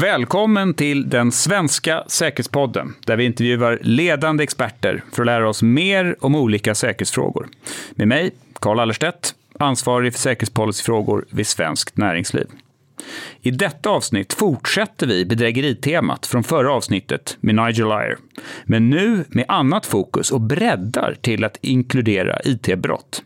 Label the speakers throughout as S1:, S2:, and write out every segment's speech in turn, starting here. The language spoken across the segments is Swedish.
S1: Välkommen till den svenska Säkerhetspodden, där vi intervjuar ledande experter för att lära oss mer om olika säkerhetsfrågor. Med mig, Carl Allerstedt, ansvarig för säkerhetspolicyfrågor vid Svenskt Näringsliv. I detta avsnitt fortsätter vi bedrägeritemat från förra avsnittet med Nigel Lyer, men nu med annat fokus och breddar till att inkludera IT-brott.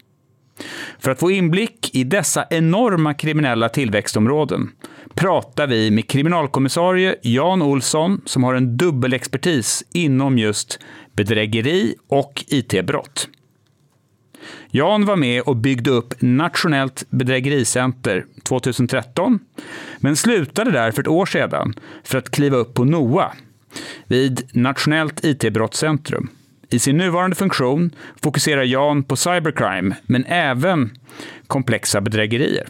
S1: För att få inblick i dessa enorma kriminella tillväxtområden pratar vi med kriminalkommissarie Jan Olsson som har en dubbelexpertis inom just bedrägeri och IT-brott. Jan var med och byggde upp Nationellt bedrägericenter 2013, men slutade där för ett år sedan för att kliva upp på NOA vid Nationellt IT-brottscentrum. I sin nuvarande funktion fokuserar Jan på cybercrime, men även komplexa bedrägerier.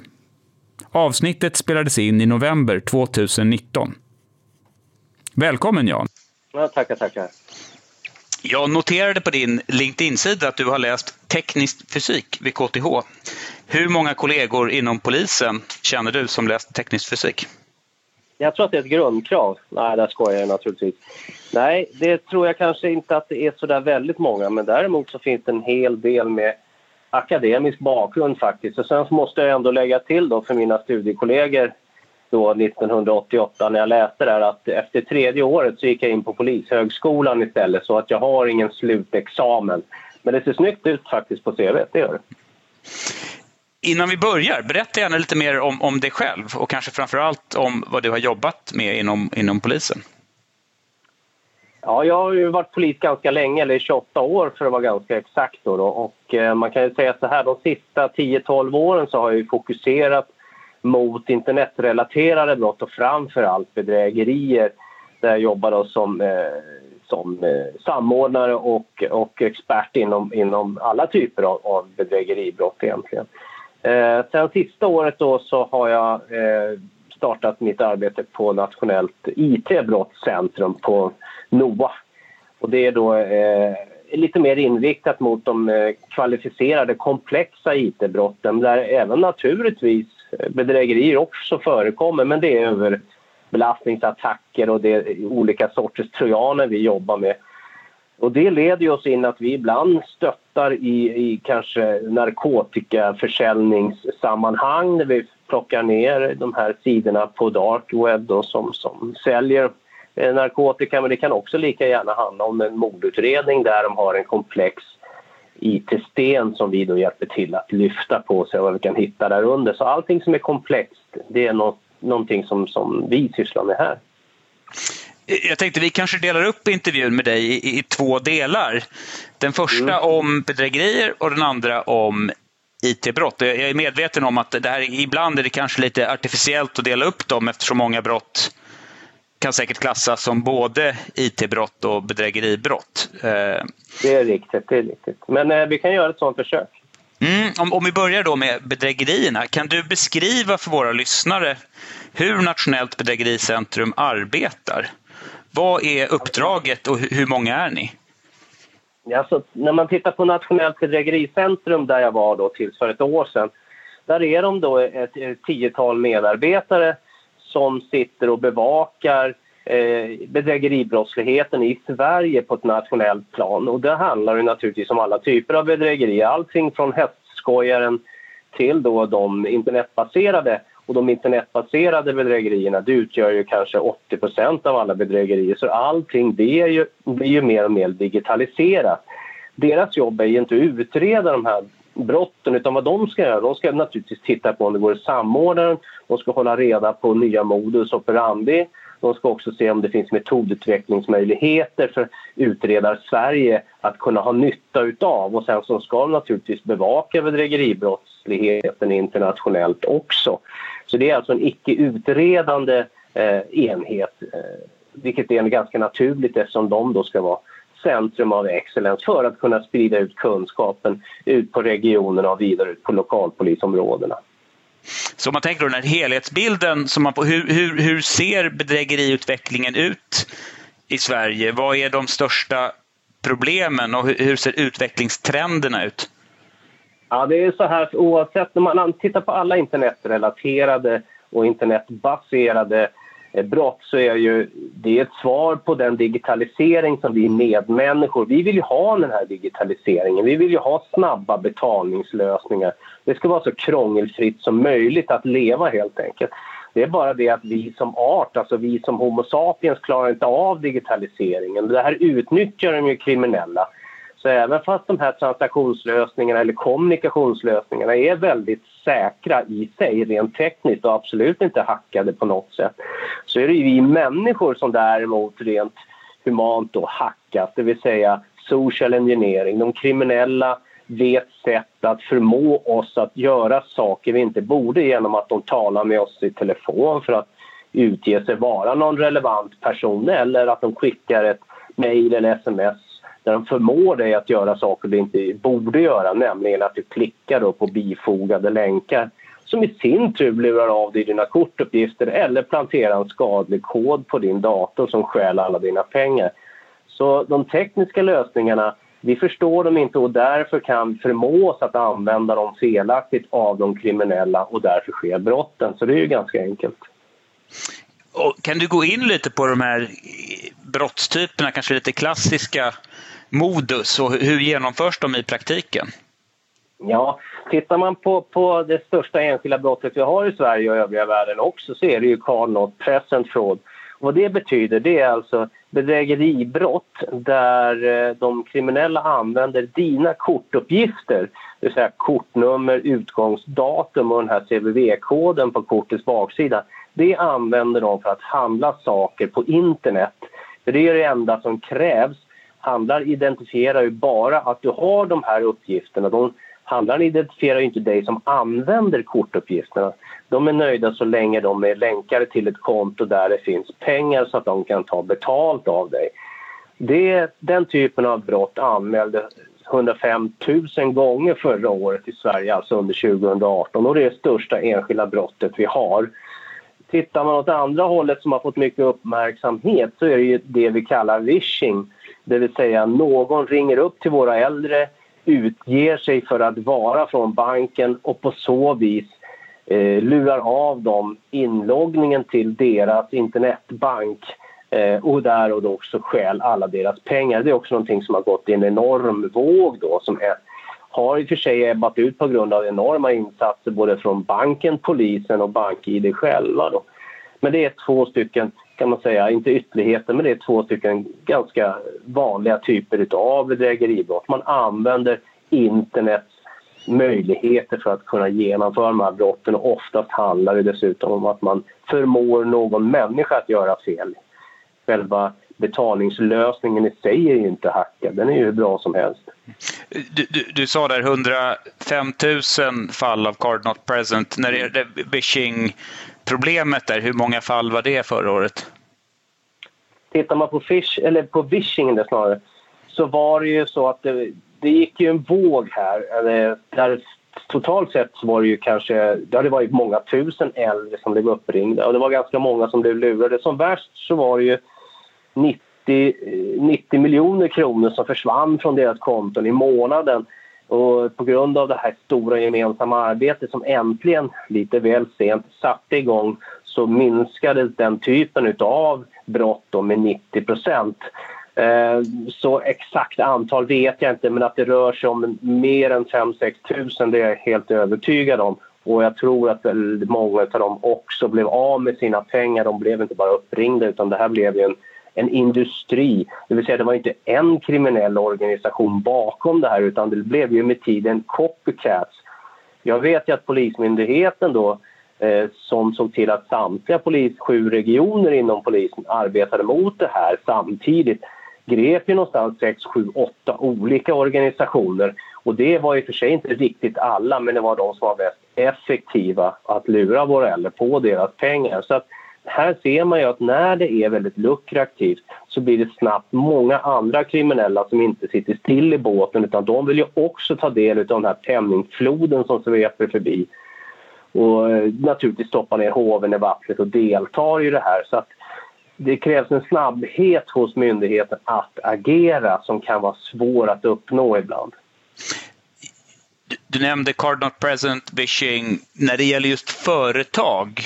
S1: Avsnittet spelades in i november 2019. Välkommen Jan!
S2: Ja, tackar, tackar.
S1: Jag noterade på din LinkedIn-sida att du har läst teknisk fysik vid KTH. Hur många kollegor inom polisen känner du som läst teknisk fysik?
S2: Jag tror att det är ett grundkrav. Nej, där skojar jag naturligtvis. Nej, det tror jag kanske inte att det är så där väldigt många men däremot så finns det en hel del med akademisk bakgrund faktiskt. Och sen måste jag ändå lägga till då för mina studiekollegor då 1988 när jag läste där att efter tredje året så gick jag in på Polishögskolan istället så att jag har ingen slutexamen. Men det ser snyggt ut faktiskt på CV, det gör det.
S1: Innan vi börjar, berätta gärna lite mer om, om dig själv och kanske framför allt om vad du har jobbat med inom, inom polisen.
S2: Ja, jag har ju varit polis ganska länge, eller 28 år för att vara ganska exakt. Då, då. Och eh, man kan ju säga så här, de sista 10-12 åren så har jag fokuserat mot internetrelaterade brott och framför allt bedrägerier där jag jobbar som, eh, som eh, samordnare och, och expert inom, inom alla typer av, av bedrägeribrott egentligen. Eh, sen sista året då så har jag eh, startat mitt arbete på Nationellt IT-brottscentrum på NOA. Och det är då eh, lite mer inriktat mot de eh, kvalificerade komplexa IT-brotten där även naturligtvis eh, bedrägerier också förekommer men det är överbelastningsattacker och det är olika sorters trojaner vi jobbar med. Och det leder oss in att vi ibland stöttar i, i kanske narkotikaförsäljningssammanhang där vi plockar ner de här sidorna på dark web då, som, som säljer eh, narkotika men det kan också lika gärna handla om en mordutredning där de har en komplex IT-sten som vi då hjälper till att lyfta på och se vad vi kan hitta där under. Så allting som är komplext, det är något, någonting som, som vi sysslar med här.
S1: Jag tänkte vi kanske delar upp intervjun med dig i, i två delar. Den första mm. om bedrägerier och den andra om IT-brott. Jag är medveten om att det här, ibland är det kanske lite artificiellt att dela upp dem eftersom många brott kan säkert klassas som både IT-brott och bedrägeribrott.
S2: Eh, det är riktigt. Det är riktigt. Men eh, vi kan göra ett sådant försök.
S1: Mm, om, om vi börjar då med bedrägerierna. Kan du beskriva för våra lyssnare hur Nationellt bedrägericentrum arbetar? Vad är uppdraget och hur många är ni?
S2: Alltså, när man tittar på Nationellt bedrägericentrum där jag var då tills för ett år sedan. Där är de då ett, ett tiotal medarbetare som sitter och bevakar eh, bedrägeribrottsligheten i Sverige på ett nationellt plan. Och det handlar ju naturligtvis om alla typer av bedrägerier. Allting från hästskojaren till då de internetbaserade och de internetbaserade bedrägerierna det utgör ju kanske 80% av alla bedrägerier. Så allting det är ju, blir ju mer och mer digitaliserat. Deras jobb är ju inte att utreda de här brotten utan vad de ska göra, de ska naturligtvis titta på om det går att samordna de ska hålla reda på nya modus operandi de ska också se om det finns metodutvecklingsmöjligheter för utredare Sverige att kunna ha nytta utav. Och sen så ska de naturligtvis bevaka bedrägeribrottsligheten internationellt också. Så det är alltså en icke-utredande eh, enhet eh, vilket är ganska naturligt eftersom de då ska vara centrum av excellens för att kunna sprida ut kunskapen ut på regionerna och vidare ut på lokalpolisområdena.
S1: Så om man tänker på den här helhetsbilden, som man får, hur, hur, hur ser bedrägeriutvecklingen ut i Sverige? Vad är de största problemen och hur, hur ser utvecklingstrenderna ut?
S2: Ja, det är så här oavsett när man tittar på alla internetrelaterade och internetbaserade eh, brott så är ju det ett svar på den digitalisering som vi medmänniskor, vi vill ju ha den här digitaliseringen. Vi vill ju ha snabba betalningslösningar. Det ska vara så krångelfritt som möjligt att leva helt enkelt. Det är bara det att vi som art, alltså vi som Homo sapiens klarar inte av digitaliseringen. Det här utnyttjar de ju kriminella. Så även fast de här transaktionslösningarna eller kommunikationslösningarna är väldigt säkra i sig rent tekniskt och absolut inte hackade på något sätt så är det ju vi människor som däremot rent humant då hackas, det vill säga social engineering. De kriminella vet sätt att förmå oss att göra saker vi inte borde genom att de talar med oss i telefon för att utge sig vara någon relevant person eller att de skickar ett mejl eller sms där de förmår dig att göra saker du inte borde göra, nämligen att du klickar då på bifogade länkar som i sin tur lurar av dig dina kortuppgifter eller planterar en skadlig kod på din dator som stjäl alla dina pengar. Så de tekniska lösningarna, vi förstår dem inte och därför kan förmås att använda dem felaktigt av de kriminella och därför sker brotten. Så det är ju ganska enkelt.
S1: Och kan du gå in lite på de här brottstyperna, kanske lite klassiska modus och hur genomförs de i praktiken?
S2: Ja, tittar man på, på det största enskilda brottet vi har i Sverige och övriga världen också så är det ju carnot, present fraud. Vad det betyder det är alltså bedrägeribrott där eh, de kriminella använder dina kortuppgifter, det vill säga kortnummer, utgångsdatum och den här CVV-koden på kortets baksida. Det använder de för att handla saker på internet. För det är det enda som krävs Handlaren identifierar ju bara att du har de här uppgifterna. De, handlaren identifierar inte dig som använder kortuppgifterna. De är nöjda så länge de är länkade till ett konto där det finns pengar så att de kan ta betalt av dig. Det, den typen av brott anmäldes 105 000 gånger förra året i Sverige, alltså under 2018. Och det är det största enskilda brottet vi har. Tittar man åt andra hållet som har fått mycket uppmärksamhet så är det det vi kallar vishing det vill säga någon ringer upp till våra äldre, utger sig för att vara från banken och på så vis eh, lurar av dem inloggningen till deras internetbank eh, och där och då också stjäl alla deras pengar. Det är också någonting som har gått i en enorm våg då som är, har i och för sig ebbat ut på grund av enorma insatser både från banken, polisen och BankID själva. Då. Men det är två stycken kan man säga, inte ytterligheter, men det är två stycken ganska vanliga typer av bedrägeribrott. Man använder internets möjligheter för att kunna genomföra de här brotten och oftast handlar det dessutom om att man förmår någon människa att göra fel. Själva betalningslösningen i sig är ju inte hackad, den är ju hur bra som helst.
S1: Du, du, du sa där 105 000 fall av card not present. När det är bishing problemet där, hur många fall var det förra året?
S2: Tittar man på, fish, eller på vishing där snarare, så var det ju så att det, det gick ju en våg här. Där totalt sett så var det ju kanske, det hade varit många tusen äldre som blev uppringda och det var ganska många som blev lurade. Som värst så var det ju 90, 90 miljoner kronor som försvann från deras konton i månaden. Och på grund av det här stora gemensamma arbetet som äntligen, lite väl sent, satte igång så minskades den typen av brott med 90. Eh, så exakt antal vet jag inte, men att det rör sig om mer än 5-6 tusen det är jag helt övertygad om. Och jag tror att väldigt många av dem också blev av med sina pengar. De blev inte bara uppringda utan det här blev en en industri. Det vill säga det var inte en kriminell organisation bakom det här utan det blev ju med tiden copycats. Jag vet ju att Polismyndigheten då eh, som såg till att samtliga polis, sju regioner inom polisen arbetade mot det här samtidigt grep ju någonstans 6, 7, 8 olika organisationer och det var i och för sig inte riktigt alla men det var de som var mest effektiva att lura våra äldre på deras pengar. Så att här ser man ju att när det är väldigt lukrativt så blir det snabbt många andra kriminella som inte sitter still i båten utan de vill ju också ta del av den här penningfloden som sveper förbi. Och eh, naturligtvis stoppa ner hoven i vattnet och deltar i det här. Så att det krävs en snabbhet hos myndigheten att agera som kan vara svår att uppnå ibland.
S1: Du nämnde card not present, vishing. När det gäller just företag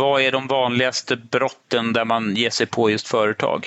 S1: vad är de vanligaste brotten där man ger sig på just företag?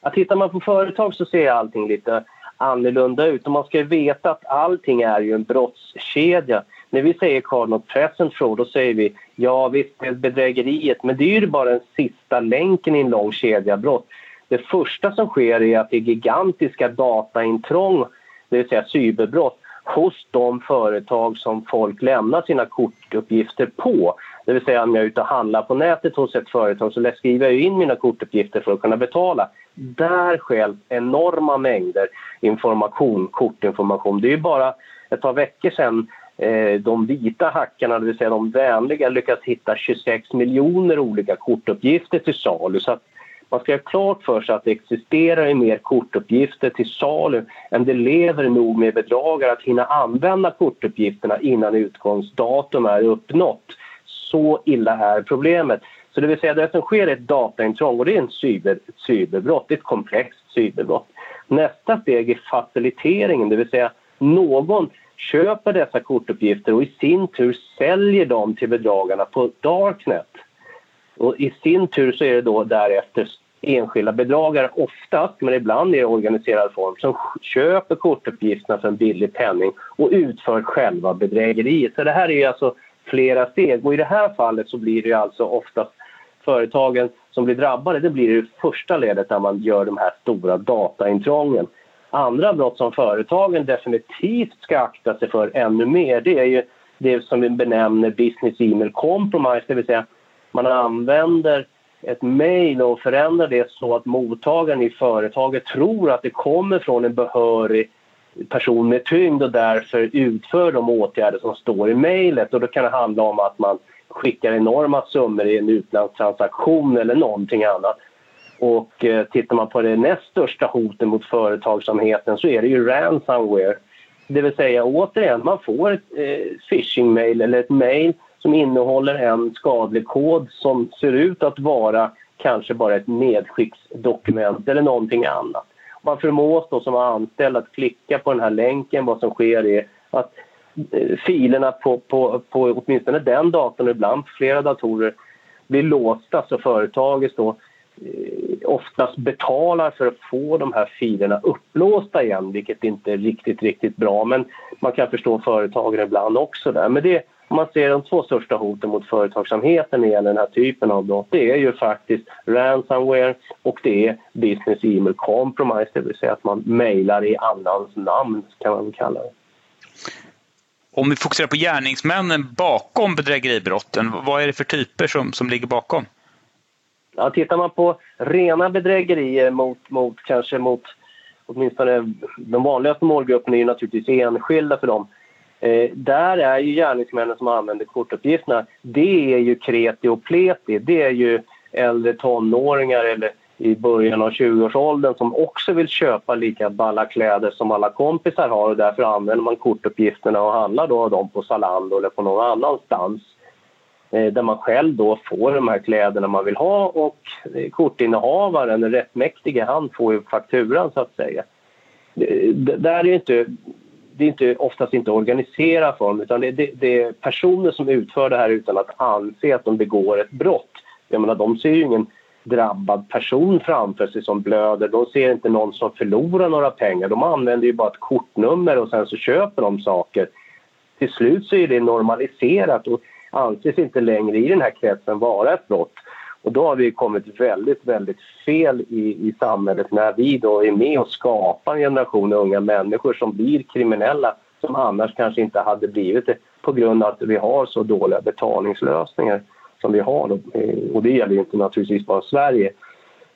S2: Ja, tittar man på företag så ser allting lite annorlunda ut. Och man ska veta att allting är ju en brottskedja. När vi säger card not present fraud, då säger vi ja visst, det är bedrägeriet, men det är ju bara den sista länken i en lång kedja brott. Det första som sker är att det är gigantiska dataintrång, det vill säga cyberbrott, hos de företag som folk lämnar sina kortuppgifter på. Det vill säga om jag är ute och handlar på nätet hos ett företag så skriver jag in mina kortuppgifter för att kunna betala. Där skäls enorma mängder information, kortinformation. Det är bara ett par veckor sedan eh, de vita hackarna, det vill säga de vänliga, lyckats hitta 26 miljoner olika kortuppgifter till salu. Så man ska ha klart för sig att det existerar mer kortuppgifter till salu än det lever nog med bedragare att hinna använda kortuppgifterna innan utgångsdatum är uppnått. Så illa är problemet. Så det vill säga det som sker är ett dataintrång och det är en cyber, ett cyberbrott, ett komplext cyberbrott. Nästa steg är faciliteringen, det vill säga någon köper dessa kortuppgifter och i sin tur säljer dem till bedragarna på Darknet. Och I sin tur så är det då därefter enskilda bedragare, oftast, men ibland i organiserad form, som köper kortuppgifterna för en billig penning och utför själva bedrägeriet. Så det här är alltså flera steg och i det här fallet så blir det alltså oftast företagen som blir drabbade, det blir det första ledet när man gör de här stora dataintrången. Andra brott som företagen definitivt ska akta sig för ännu mer, det är ju det som vi benämner business email compromise, det vill säga man använder ett mejl och förändrar det så att mottagaren i företaget tror att det kommer från en behörig person med tyngd och därför utför de åtgärder som står i mejlet. Och då kan det handla om att man skickar enorma summor i en utlandstransaktion eller någonting annat. Och eh, tittar man på det näst största hotet mot företagsamheten så är det ju ransomware. Det vill säga återigen, man får ett eh, phishing-mail eller ett mail som innehåller en skadlig kod som ser ut att vara kanske bara ett medskicksdokument eller någonting annat. Man förmås då som anställd att klicka på den här länken. Vad som sker är att eh, filerna på, på, på åtminstone den datorn, ibland flera datorer, blir låsta så företaget då eh, oftast betalar för att få de här filerna upplåsta igen, vilket inte är riktigt, riktigt bra. Men man kan förstå företagen ibland också där. Men det, om man ser de två största hoten mot företagsamheten när det gäller den här typen av brott, det är ju faktiskt ransomware och det är business email compromise, det vill säga att man mejlar i annans namn, kan man kalla det.
S1: Om vi fokuserar på gärningsmännen bakom bedrägeribrotten, vad är det för typer som, som ligger bakom?
S2: Ja, tittar man på rena bedrägerier mot, mot kanske mot åtminstone de vanligaste målgrupperna är ju naturligtvis enskilda för dem. Eh, där är ju gärningsmännen som använder kortuppgifterna, det är ju kreti och pleti. Det är ju äldre tonåringar eller i början av 20-årsåldern som också vill köpa lika balla kläder som alla kompisar har och därför använder man kortuppgifterna och handlar då dem på Zalando eller på någon annanstans eh, där man själv då får de här kläderna man vill ha och eh, kortinnehavaren, den rättmäktige, han får ju fakturan så att säga. Eh, där är inte det är inte, oftast inte organiserad form utan det, det, det, är personer som utför det här utan att anse att de begår ett brott. Jag menar, de ser ju ingen drabbad person framför sig som blöder. De ser inte någon som förlorar några pengar. De använder ju bara ett kortnummer och sen så köper de saker. Till slut så är det normaliserat och anses inte längre i den här kretsen vara ett brott. Och då har vi kommit väldigt, väldigt fel i, i samhället när vi då är med och skapar en generation unga människor som blir kriminella som annars kanske inte hade blivit det på grund av att vi har så dåliga betalningslösningar som vi har. Då. Eh, och det gäller inte naturligtvis bara Sverige.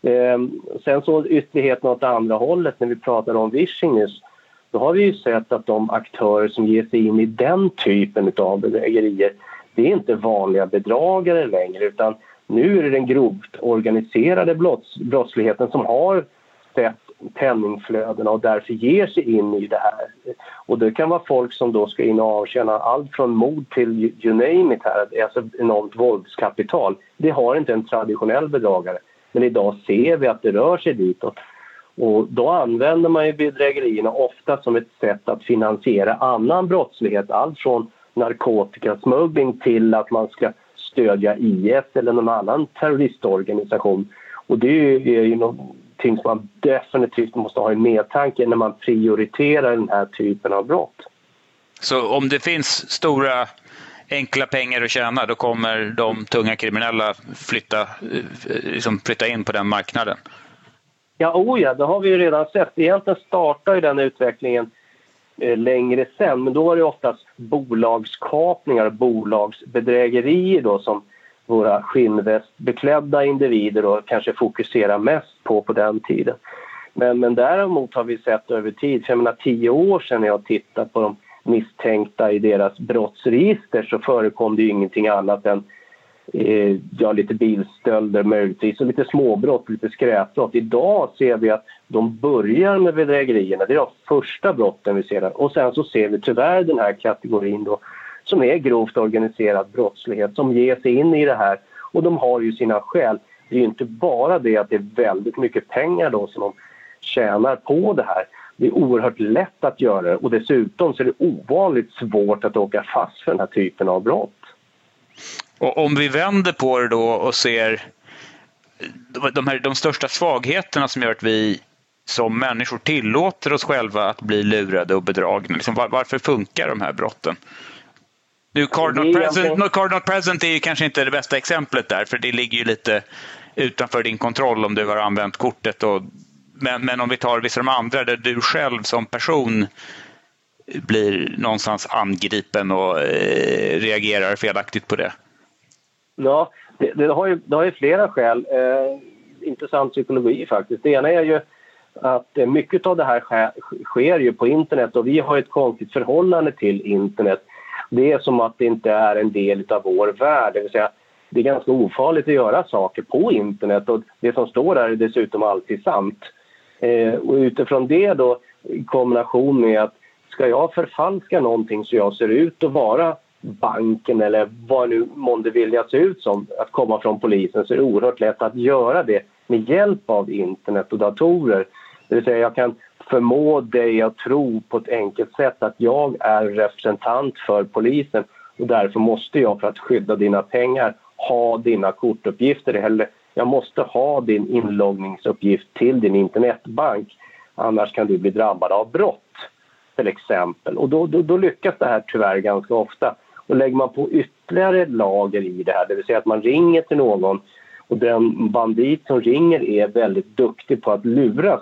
S2: Ehm, sen så ytterligheten åt andra hållet när vi pratar om vishing nyss då har vi ju sett att de aktörer som ger sig in i den typen av bedrägerier det är inte vanliga bedragare längre utan nu är det den grovt organiserade brotts, brottsligheten som har sett penningflödena och därför ger sig in i det här. Och det kan vara folk som då ska in och avtjäna allt från mord till you name it här, alltså enormt våldskapital. Det har inte en traditionell bedragare. Men idag ser vi att det rör sig ditåt. Och då använder man ju bedrägerierna ofta som ett sätt att finansiera annan brottslighet. Allt från narkotikasmuggling till att man ska stödja IS eller någon annan terroristorganisation. Och det är ju någonting som man definitivt måste ha i medtanke när man prioriterar den här typen av brott.
S1: Så om det finns stora enkla pengar att tjäna då kommer de tunga kriminella flytta, eh, liksom flytta in på den marknaden?
S2: Ja, oh ja, det har vi ju redan sett. Egentligen startar ju den utvecklingen Eh, längre sen men då var det oftast bolagskapningar och bolagsbedrägerier då som våra skinnvästbeklädda individer då kanske fokuserar mest på på den tiden. Men, men däremot har vi sett över tid, för jag menar tio år sedan när jag tittade på de misstänkta i deras brottsregister så förekom det ju ingenting annat än eh, ja, lite bilstölder möjligtvis och lite småbrott, lite skräpbrott. Idag ser vi att de börjar med bedrägerierna. Det är de första brotten vi ser där. Och sen så ser vi tyvärr den här kategorin då som är grovt organiserad brottslighet som ger sig in i det här och de har ju sina skäl. Det är ju inte bara det att det är väldigt mycket pengar då som de tjänar på det här det är oerhört lätt att göra det och dessutom så är det ovanligt svårt att åka fast för den här typen av brott.
S1: Och om vi vänder på det då och ser de, här, de största svagheterna som gör att vi som människor tillåter oss själva att bli lurade och bedragna. Liksom, var, varför funkar de här brotten? Nu, Cardinal Present, Cardinal Present är kanske inte det bästa exemplet där, för det ligger ju lite utanför din kontroll om du har använt kortet och men, men om vi tar vissa av de andra där du själv som person blir någonstans angripen och eh, reagerar felaktigt på det?
S2: Ja, det, det, har, ju, det har ju flera skäl. Eh, intressant psykologi faktiskt. Det ena är ju att eh, mycket av det här sker, sker ju på internet och vi har ett konstigt förhållande till internet. Det är som att det inte är en del av vår värld, det vill säga det är ganska ofarligt att göra saker på internet och det som står där är dessutom alltid sant. Eh, och utifrån det då i kombination med att ska jag förfalska någonting så jag ser ut att vara banken eller vad nu månde vilja se ut som, att komma från polisen så är det oerhört lätt att göra det med hjälp av internet och datorer. Det vill säga jag kan förmå dig att tro på ett enkelt sätt att jag är representant för polisen och därför måste jag för att skydda dina pengar ha dina kortuppgifter eller jag måste ha din inloggningsuppgift till din internetbank annars kan du bli drabbad av brott till exempel. Och då, då, då lyckas det här tyvärr ganska ofta. Och lägger man på ytterligare lager i det här, det vill säga att man ringer till någon och den bandit som ringer är väldigt duktig på att luras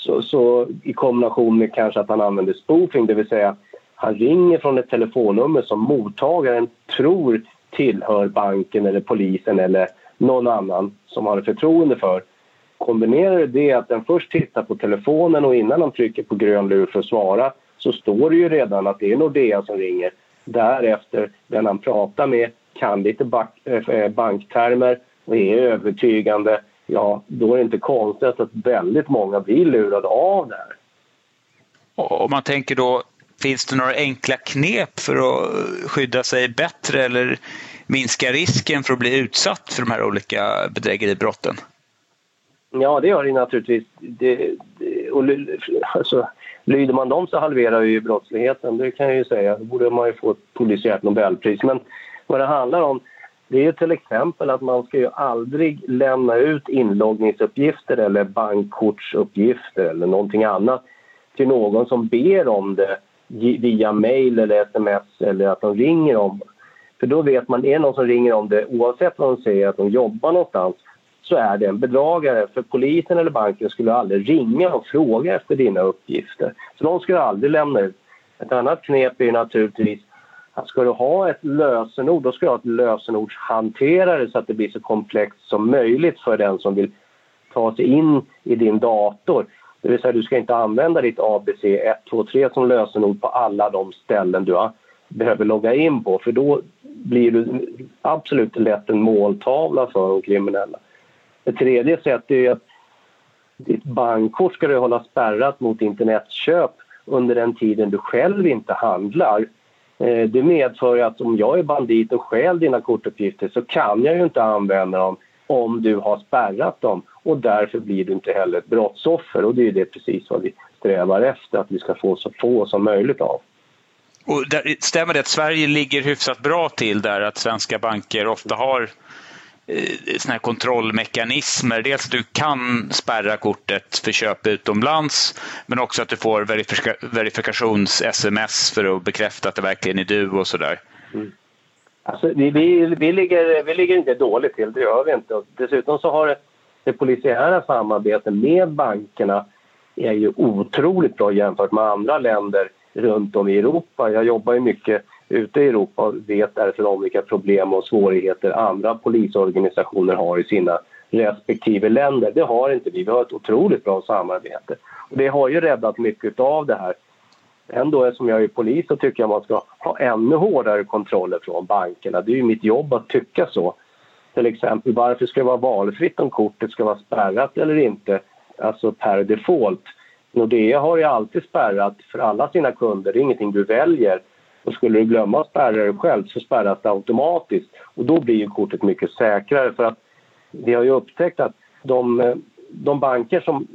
S2: så, så i kombination med kanske att han använder spoofing, det vill säga han ringer från ett telefonnummer som mottagaren tror tillhör banken eller polisen eller någon annan som har förtroende för. Kombinerar det att den först tittar på telefonen och innan han trycker på grön lur för att svara så står det ju redan att det är Nordea som ringer. Därefter, den han pratar med kan lite eh, eh, banktermer och är övertygande, ja, då är det inte konstigt att väldigt många blir lurade av det här.
S1: Om man tänker då, finns det några enkla knep för att skydda sig bättre eller minska risken för att bli utsatt för de här olika bedrägeribrotten?
S2: Ja, det gör det naturligtvis. Det, det, och, alltså, lyder man dem så halverar ju brottsligheten, det kan jag ju säga. Då borde man ju få ett polisiärt nobelpris. Men vad det handlar om det är ju till exempel att man ska ju aldrig lämna ut inloggningsuppgifter eller bankkortsuppgifter eller någonting annat till någon som ber om det via mejl eller sms eller att de ringer om för då vet man, är det någon som ringer om det, oavsett vad de säger att de jobbar någonstans, så är det en bedragare. För polisen eller banken skulle aldrig ringa och fråga efter dina uppgifter. Så de skulle aldrig lämna ut. Ett annat knep är naturligtvis ska du ha ett lösenord, då ska du ha ett lösenordshanterare så att det blir så komplext som möjligt för den som vill ta sig in i din dator. Det vill säga, du ska inte använda ditt ABC 123 som lösenord på alla de ställen du har behöver logga in på för då blir du absolut lätt en måltavla för de kriminella. Ett tredje sätt är att ditt bankkort ska du hålla spärrat mot internetköp under den tiden du själv inte handlar. Eh, det medför att om jag är bandit och stjäl dina kortuppgifter så kan jag ju inte använda dem om du har spärrat dem och därför blir du inte heller ett brottsoffer och det är det precis vad vi strävar efter att vi ska få så få som möjligt av.
S1: Och där, stämmer det att Sverige ligger hyfsat bra till där, att svenska banker ofta har Eh, såna här kontrollmekanismer. Dels att du kan spärra kortet för köp utomlands, men också att du får verifika verifikations-sms för att bekräfta att det verkligen är du och sådär. Mm.
S2: Alltså, vi, vi, vi, ligger, vi ligger inte dåligt till, det gör vi inte. Dessutom så har det, det polisiära samarbetet med bankerna är ju otroligt bra jämfört med andra länder runt om i Europa. Jag jobbar ju mycket ute i Europa vet därför om vilka problem och svårigheter andra polisorganisationer har i sina respektive länder. Det har inte vi. Vi har ett otroligt bra samarbete. Och det har ju räddat mycket av det här. Ändå, eftersom jag är polis, så tycker jag man ska ha ännu hårdare kontroller från bankerna. Det är ju mitt jobb att tycka så. Till exempel, varför ska det vara valfritt om kortet ska vara spärrat eller inte? Alltså per default. Nordea har ju alltid spärrat för alla sina kunder. Det är ingenting du väljer. Och skulle du glömma att spärra det själv så spärras det automatiskt. Och då blir ju kortet mycket säkrare för att vi har ju upptäckt att de, de banker som,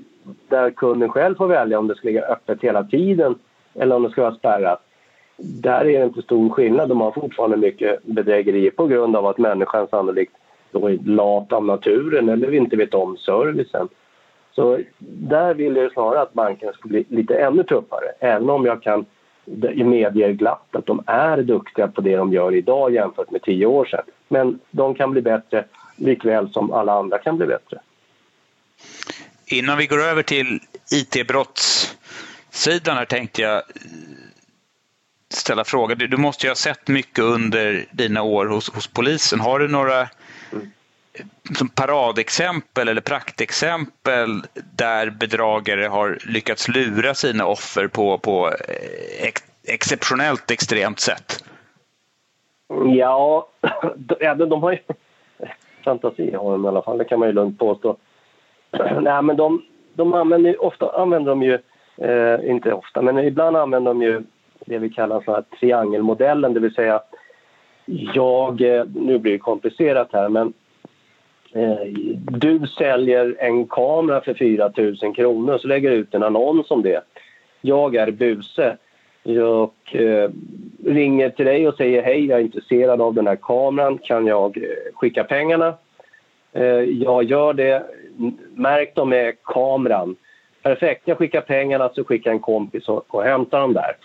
S2: där kunden själv får välja om det ska ligga öppet hela tiden eller om det ska vara spärrat. Där är det inte stor skillnad. De har fortfarande mycket bedrägerier på grund av att människan sannolikt då är lat av naturen eller inte vet om servicen. Så där vill jag snarare att bankerna ska bli lite ännu tuffare. Även om jag kan medger glatt att de är duktiga på det de gör idag jämfört med tio år sedan. Men de kan bli bättre likväl som alla andra kan bli bättre.
S1: Innan vi går över till IT-brottssidan här tänkte jag ställa frågan. Du måste ju ha sett mycket under dina år hos, hos polisen. Har du några som paradexempel eller praktexempel där bedragare har lyckats lura sina offer på, på eh, ex, exceptionellt extremt sätt?
S2: Ja, de, de har ju fantasi har de i alla fall, det kan man ju lugnt påstå. Nej, men de, de använder ofta använder de ju, eh, inte ofta, men ibland använder de ju det vi kallar för triangelmodellen, det vill säga jag, eh, nu blir det komplicerat här, men Eh, du säljer en kamera för 4 000 kronor så lägger du ut en annons om det. Jag är buse. Jag eh, ringer till dig och säger hej, jag är intresserad av den här kameran. Kan jag eh, skicka pengarna? Eh, jag gör det. Märk dem med kameran. Perfekt, jag skickar pengarna så skickar en kompis och, och hämtar dem där.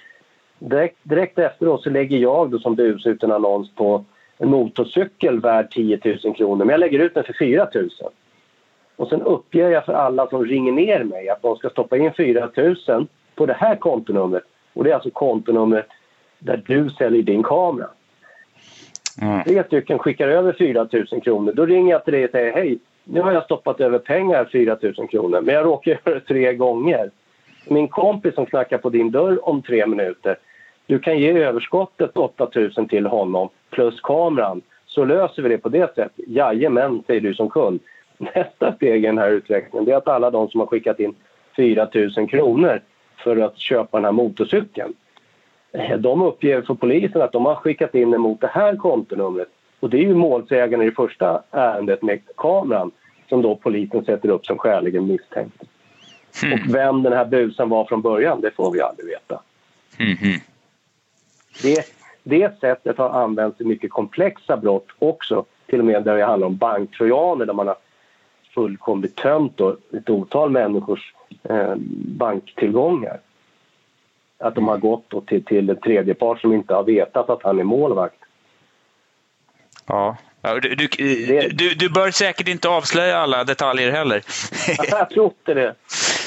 S2: Direkt, direkt efteråt så lägger jag då som bus ut en annons på en motorcykel värd 10 000 kronor, men jag lägger ut den för 4 000. Och sen uppger jag för alla som ringer ner mig att de ska stoppa in 4 000 på det här kontonumret. Och det är alltså kontonumret där du säljer din kamera. Mm. Tre stycken skickar över 4 000 kronor. Då ringer jag till dig och säger hej, nu har jag stoppat över pengar 4 000 kronor, men jag råkar göra det tre gånger. Min kompis som knackar på din dörr om tre minuter, du kan ge överskottet 8 000 till honom plus kameran så löser vi det på det sättet. Jajamän, säger du som kund. Nästa steg i den här utvecklingen är att alla de som har skickat in 4 000 kronor för att köpa den här motorcykeln eh, de uppger för polisen att de har skickat in den mot det här kontonumret. Och det är ju målsägaren i det första ärendet med kameran som då polisen sätter upp som skäligen misstänkt. Mm. Och vem den här busen var från början, det får vi aldrig veta. Mm. Det, det sättet har använts i mycket komplexa brott också. Till och med där det handlar om banktrojaner där man har fullkomligt tömt då, ett otal människors eh, banktillgångar. Att de har gått då till, till en tredjepart som inte har vetat att han är målvakt.
S1: Ja, du, du, du, du, bör säkert inte avslöja alla detaljer heller.
S2: jag tror inte det.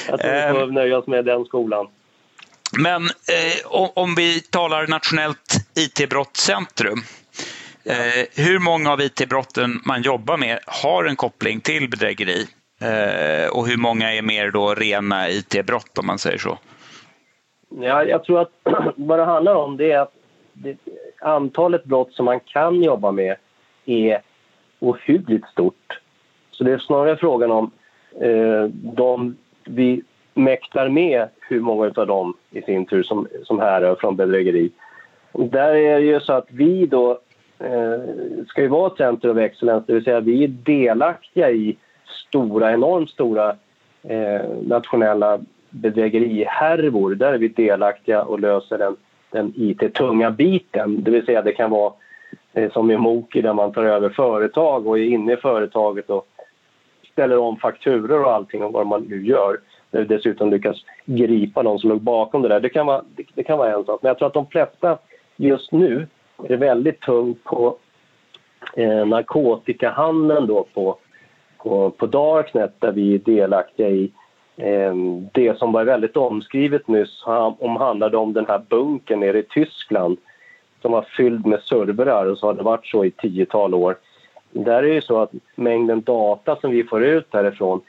S2: Jag tror vi får ehm. nöja oss med den skolan.
S1: Men eh, om vi talar nationellt IT-brottscentrum. Eh, hur många av IT-brotten man jobbar med har en koppling till bedrägeri? Eh, och hur många är mer då rena IT-brott om man säger så?
S2: Ja, jag tror att vad det handlar om det är att det, antalet brott som man kan jobba med är ohyggligt stort. Så det är snarare frågan om eh, de vi mäktar med hur många av dem i sin tur som, som härrör från bedrägeri. Och där är det ju så att vi då eh, ska ju vara ett center of excellence, det vill säga vi är delaktiga i stora, enormt stora eh, nationella bedrägerihärvor. Där är vi delaktiga och löser den den IT-tunga biten. Det vill säga det kan vara eh, som i Moki där man tar över företag och är inne i företaget och ställer om fakturor och allting och vad man nu gör. Där vi dessutom lyckas gripa någon som låg bakom det där. Det kan vara, det, det kan vara en sak. Men jag tror att de flesta just nu är väldigt tungt på eh, narkotikahandeln då på, på, på Darknet där vi är delaktiga i eh, det som var väldigt omskrivet nyss om, handlade om den här bunkern nere i Tyskland som var fylld med servrar och så har det varit så i tiotal år. Där är det så att mängden data som vi får ut därifrån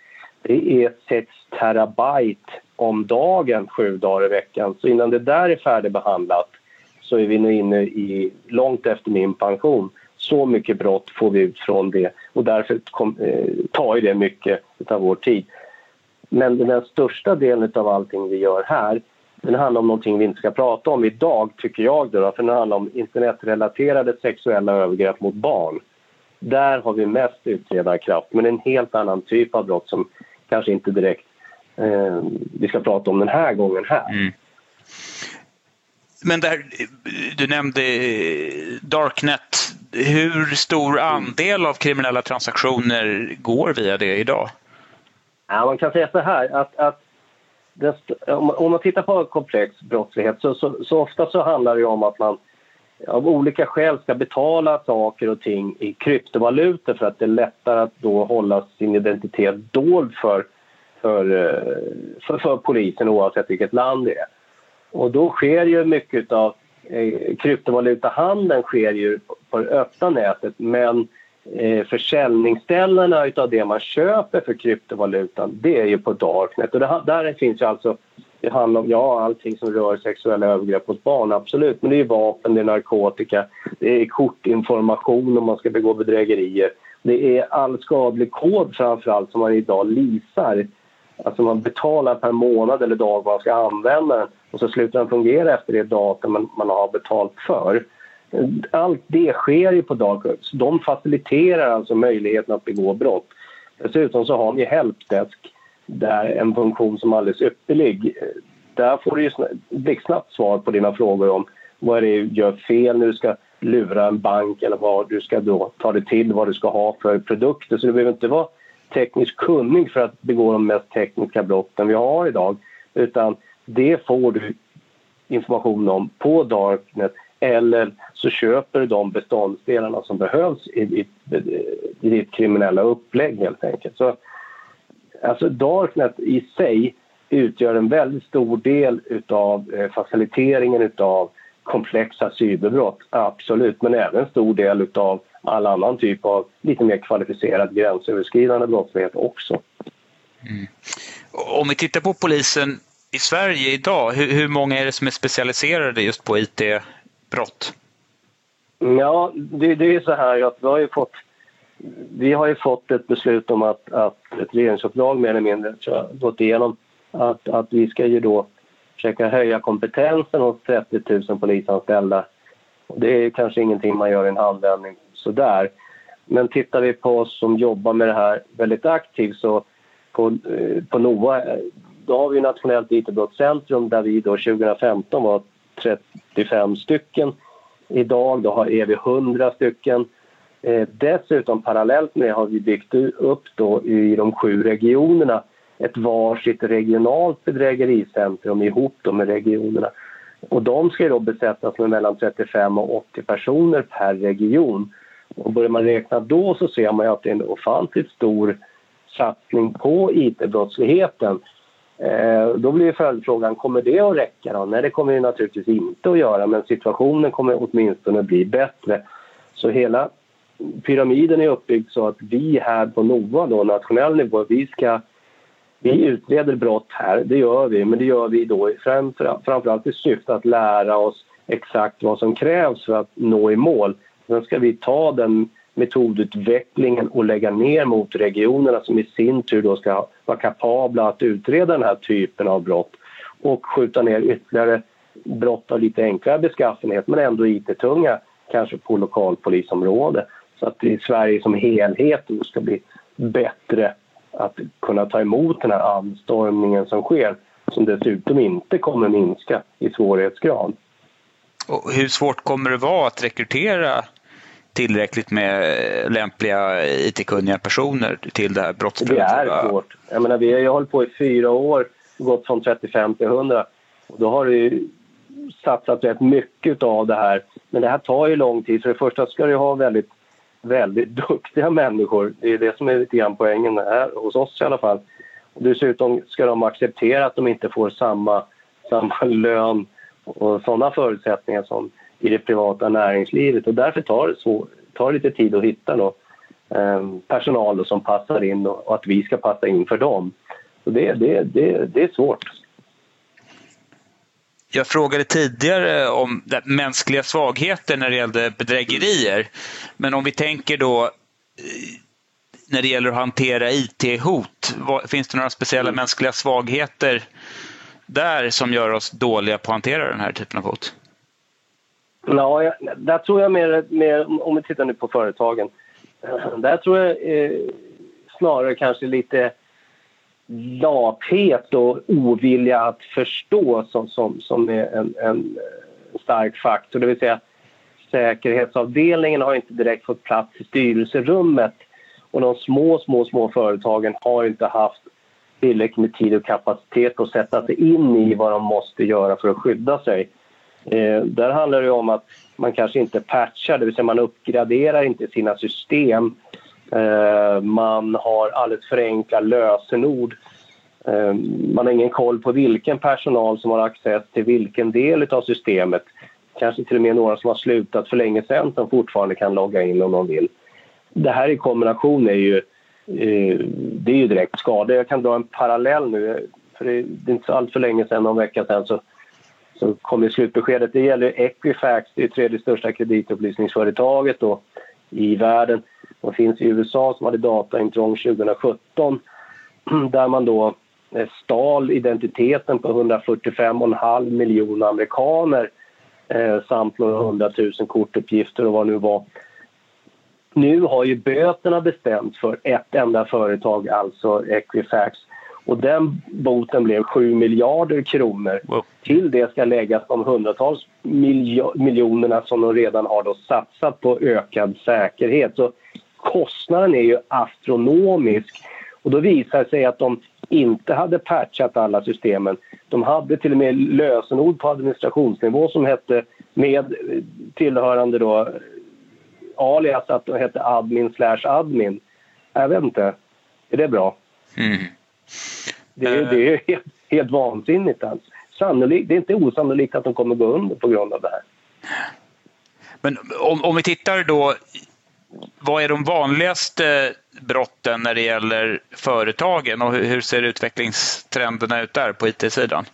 S2: det är 6 terabyte om dagen sju dagar i veckan. Så innan det där är färdigbehandlat så är vi nu inne i långt efter min pension. Så mycket brott får vi ut från det och därför kom, eh, tar det mycket av vår tid. Men den största delen av allting vi gör här den handlar om någonting vi inte ska prata om idag, tycker jag. Då, för den handlar om internetrelaterade sexuella övergrepp mot barn. Där har vi mest utredarkraft, men en helt annan typ av brott som kanske inte direkt eh, vi ska prata om den här gången här. Mm.
S1: Men där, du nämnde Darknet. Hur stor andel av kriminella transaktioner går via det idag?
S2: Ja, man kan säga så här att, att om man tittar på komplex brottslighet så, så, så, ofta så handlar det om att man av olika skäl ska betala saker och ting i kryptovalutor för att det är lättare att då hålla sin identitet dold för, för, eh, för, för polisen oavsett vilket land det är. Och då sker ju mycket av eh, kryptovalutahandeln sker ju på det öppna nätet men eh, försäljningsställena av det man köper för kryptovalutan det är ju på Darknet. Och det, där finns ju alltså det handlar om ja, allting som rör sexuella övergrepp mot barn, absolut. Men det är vapen, det är narkotika, det är kortinformation om man ska begå bedrägerier. Det är all skadlig kod framför allt som man idag lisar. Alltså man betalar per månad eller dag vad man ska använda den och så slutar den fungera efter det datum man, man har betalt för. Allt det sker ju på Dark De faciliterar alltså möjligheten att begå brott. Dessutom så har ni helpdesk där en funktion som är alldeles ypperlig. Eh, där får du ju blixtsnabbt svar på dina frågor om vad det är du gör fel när du ska lura en bank eller vad du ska då ta dig till, vad du ska ha för produkter. Så du behöver inte vara tekniskt kunnig för att begå de mest tekniska brotten vi har idag. Utan det får du information om på Darknet eller så köper du de beståndsdelarna som behövs i ditt, i ditt kriminella upplägg helt enkelt. Så, alltså Darknet i sig utgör en väldigt stor del av eh, faciliteringen av komplexa cyberbrott, absolut, men även en stor del av all annan typ av lite mer kvalificerad gränsöverskridande brottslighet också.
S1: Mm. Om vi tittar på polisen i Sverige idag, hur, hur många är det som är specialiserade just på IT-brott?
S2: Ja, det, det är så här att vi har ju fått vi har ju fått ett beslut om att, att ett regeringsuppdrag mer eller mindre, tror jag, gått igenom, att, att vi ska ju då försöka höja kompetensen hos 30 000 polisanställda. Det är kanske ingenting man gör i en handvändning sådär. Men tittar vi på oss som jobbar med det här väldigt aktivt så på, eh, på NOA då har vi Nationellt IT-brottscentrum där vi då 2015 var 35 stycken. Idag då är vi 100 stycken. Eh, dessutom parallellt med har vi byggt upp då i de sju regionerna ett varsitt regionalt bedrägericentrum ihop då med regionerna. Och de ska då besättas med mellan 35 och 80 personer per region. Och börjar man räkna då så ser man att det är en ofantligt stor satsning på IT-brottsligheten. Eh, då blir följdfrågan, kommer det att räcka då? Nej, det kommer det naturligtvis inte att göra, men situationen kommer åtminstone bli bättre. Så hela pyramiden är uppbyggd så att vi här på NOA, då, nationell nivå, vi ska vi utreder brott här, det gör vi, men det gör vi då framför, framförallt i syfte att lära oss exakt vad som krävs för att nå i mål. Sen ska vi ta den metodutvecklingen och lägga ner mot regionerna som i sin tur då ska vara kapabla att utreda den här typen av brott och skjuta ner ytterligare brott av lite enklare beskaffenhet men ändå IT-tunga, kanske på lokalpolisområdet så att i Sverige som helhet ska bli bättre att kunna ta emot den här anstormningen som sker som dessutom inte kommer minska i svårighetsgrad.
S1: Och hur svårt kommer det vara att rekrytera tillräckligt med lämpliga IT-kunniga personer till det här brottspreventiva?
S2: Det är svårt. Jag menar, vi har hållit på i fyra år, gått från 35 till 100. Och då har det satsat rätt mycket av det här. Men det här tar ju lång tid. För det första ska du ha väldigt, väldigt duktiga människor. Det är det som är lite grann poängen här, hos oss i alla fall. Och dessutom ska de acceptera att de inte får samma, samma lön och sådana förutsättningar som i det privata näringslivet. Och därför tar det, så, tar det lite tid att hitta då, eh, personal då som passar in och, och, att vi ska passa in för dem. Så det, det, det, det är svårt.
S1: Jag frågade tidigare om mänskliga svagheter när det gällde bedrägerier. Men om vi tänker då eh, när det gäller att hantera IT-hot, finns det några speciella mm. mänskliga svagheter där som gör oss dåliga på att hantera den här typen av hot?
S2: Ja, där tror jag mer, mer, om vi tittar nu på företagen, där tror jag eh, snarare kanske lite lathet och ovilja att förstå som, som, som är en, en eh, stark faktor. Det vill säga säkerhetsavdelningen har inte direkt fått plats i styrelserummet och de små, små, små företagen har inte haft tillräckligt med tid och kapacitet att sätta sig in i vad de måste göra för att skydda sig. Eh, där handlar det om att man kanske inte patchar, det vill säga man uppgraderar inte sina system. Eh, man har alldeles för enkla lösenord. Eh, man har ingen koll på vilken personal som har access till vilken del av systemet. Kanske till och med några som har slutat för länge sedan som fortfarande kan logga in om de vill. Det här i kombination är ju, eh, det är ju direkt skada. Jag kan dra en parallell nu. För det är inte så allt för länge sedan, någon vecka sedan, så så kom ju slutbeskedet. Det gäller Equifax, det är tredje största kreditupplysningsföretaget Och i världen. De finns i USA som hade dataintrång 2017 där man då eh, stal identiteten på 145,5 miljoner amerikaner eh, samt några hundratusen kortuppgifter och vad det nu var. Nu har ju böterna bestämts för ett enda företag, alltså Equifax. Och den boten blev 7 miljarder kronor. Wow. Till det ska läggas de hundratals miljonerna som de redan har då satsat på ökad säkerhet. Så kostnaden är ju astronomisk. Och då visar det sig att de inte hade patchat alla systemen. De hade till och med lösenord på administrationsnivå som hette med tillhörande då alias att de hette admin slash admin. Jag vet inte. Är det bra? Mm. Det är, det är helt, helt vansinnigt. Alltså. Sannolikt, det är inte osannolikt att de kommer gå under på grund av det här.
S1: Men om, om vi tittar då, vad är de vanligaste brotten när det gäller företagen och hur ser utvecklingstrenderna ut där på IT-sidan?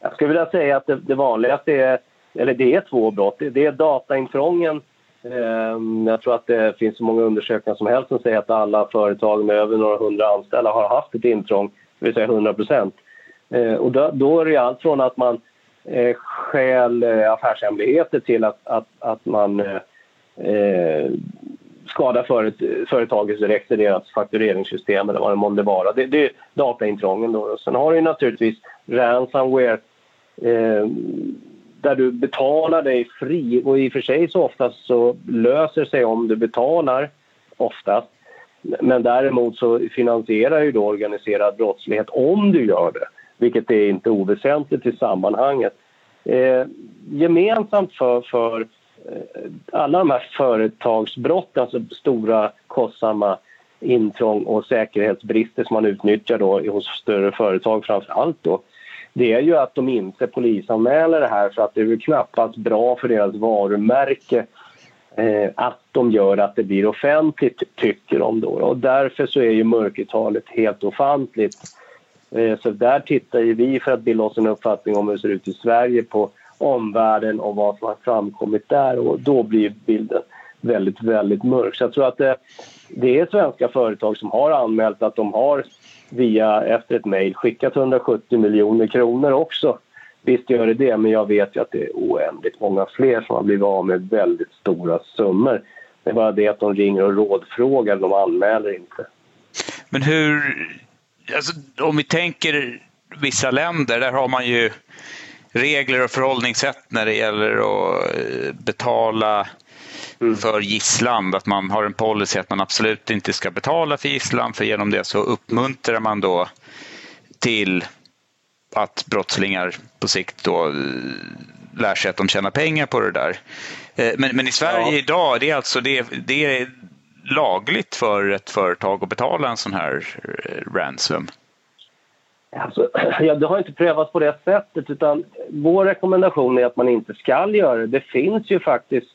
S2: Jag skulle vilja säga att det, det vanligaste är, eller det är två brott. Det är dataintrången Ehm, jag tror att det finns så många undersökningar som helst som säger att alla företag med över några hundra anställda har haft ett intrång, det vill säga 100 procent. Ehm, och då, då, är det allt från att man eh, stjäl eh, affärshemligheter till att, att, att man eh, eh skadar föret, företagets direkt i deras faktureringssystem eller vad det månde vara. Det, det är dataintrången. Då. Sen har du naturligtvis ransomware eh, där du betalar dig fri. Och i och för sig så oftast så löser sig om du betalar oftast. Men däremot så finansierar ju då organiserad brottslighet om du gör det, vilket är inte oväsentligt i sammanhanget. Eh, gemensamt för, för eh, alla de här företagsbrotten, alltså stora kostsamma intrång och säkerhetsbrister som man utnyttjar då hos större företag framför allt då, det är ju att de inte polisanmäler det här för att det är ju knappast bra för deras varumärke eh, att de gör att det blir offentligt, tycker de då. Och därför så är ju mörkertalet helt ofantligt. Eh, så där tittar ju vi för att bilda oss en uppfattning om hur det ser ut i Sverige på omvärlden och vad som har framkommit där och då blir bilden väldigt, väldigt mörk. Så jag tror att det, det är svenska företag som har anmält att de har via, efter ett mejl, skickat 170 miljoner kronor också. Visst gör det det, men jag vet ju att det är oändligt många fler som har blivit av med väldigt stora summor. Det är bara det att de ringer och rådfrågar, de anmäler inte.
S1: Men hur, alltså, om vi tänker vissa länder, där har man ju regler och förhållningssätt när det gäller att eh, betala mm. för gisslan. Att man har en policy att man absolut inte ska betala för gisslan för genom det så uppmuntrar man då till att brottslingar på sikt då eh, lär sig att de tjänar pengar på det där. Eh, men, men i Sverige ja. idag, det är alltså det, det är lagligt för ett företag att betala en sån här ransom?
S2: Alltså, ja, det har inte prövats på det sättet utan vår rekommendation är att man inte ska göra det. Det finns ju faktiskt,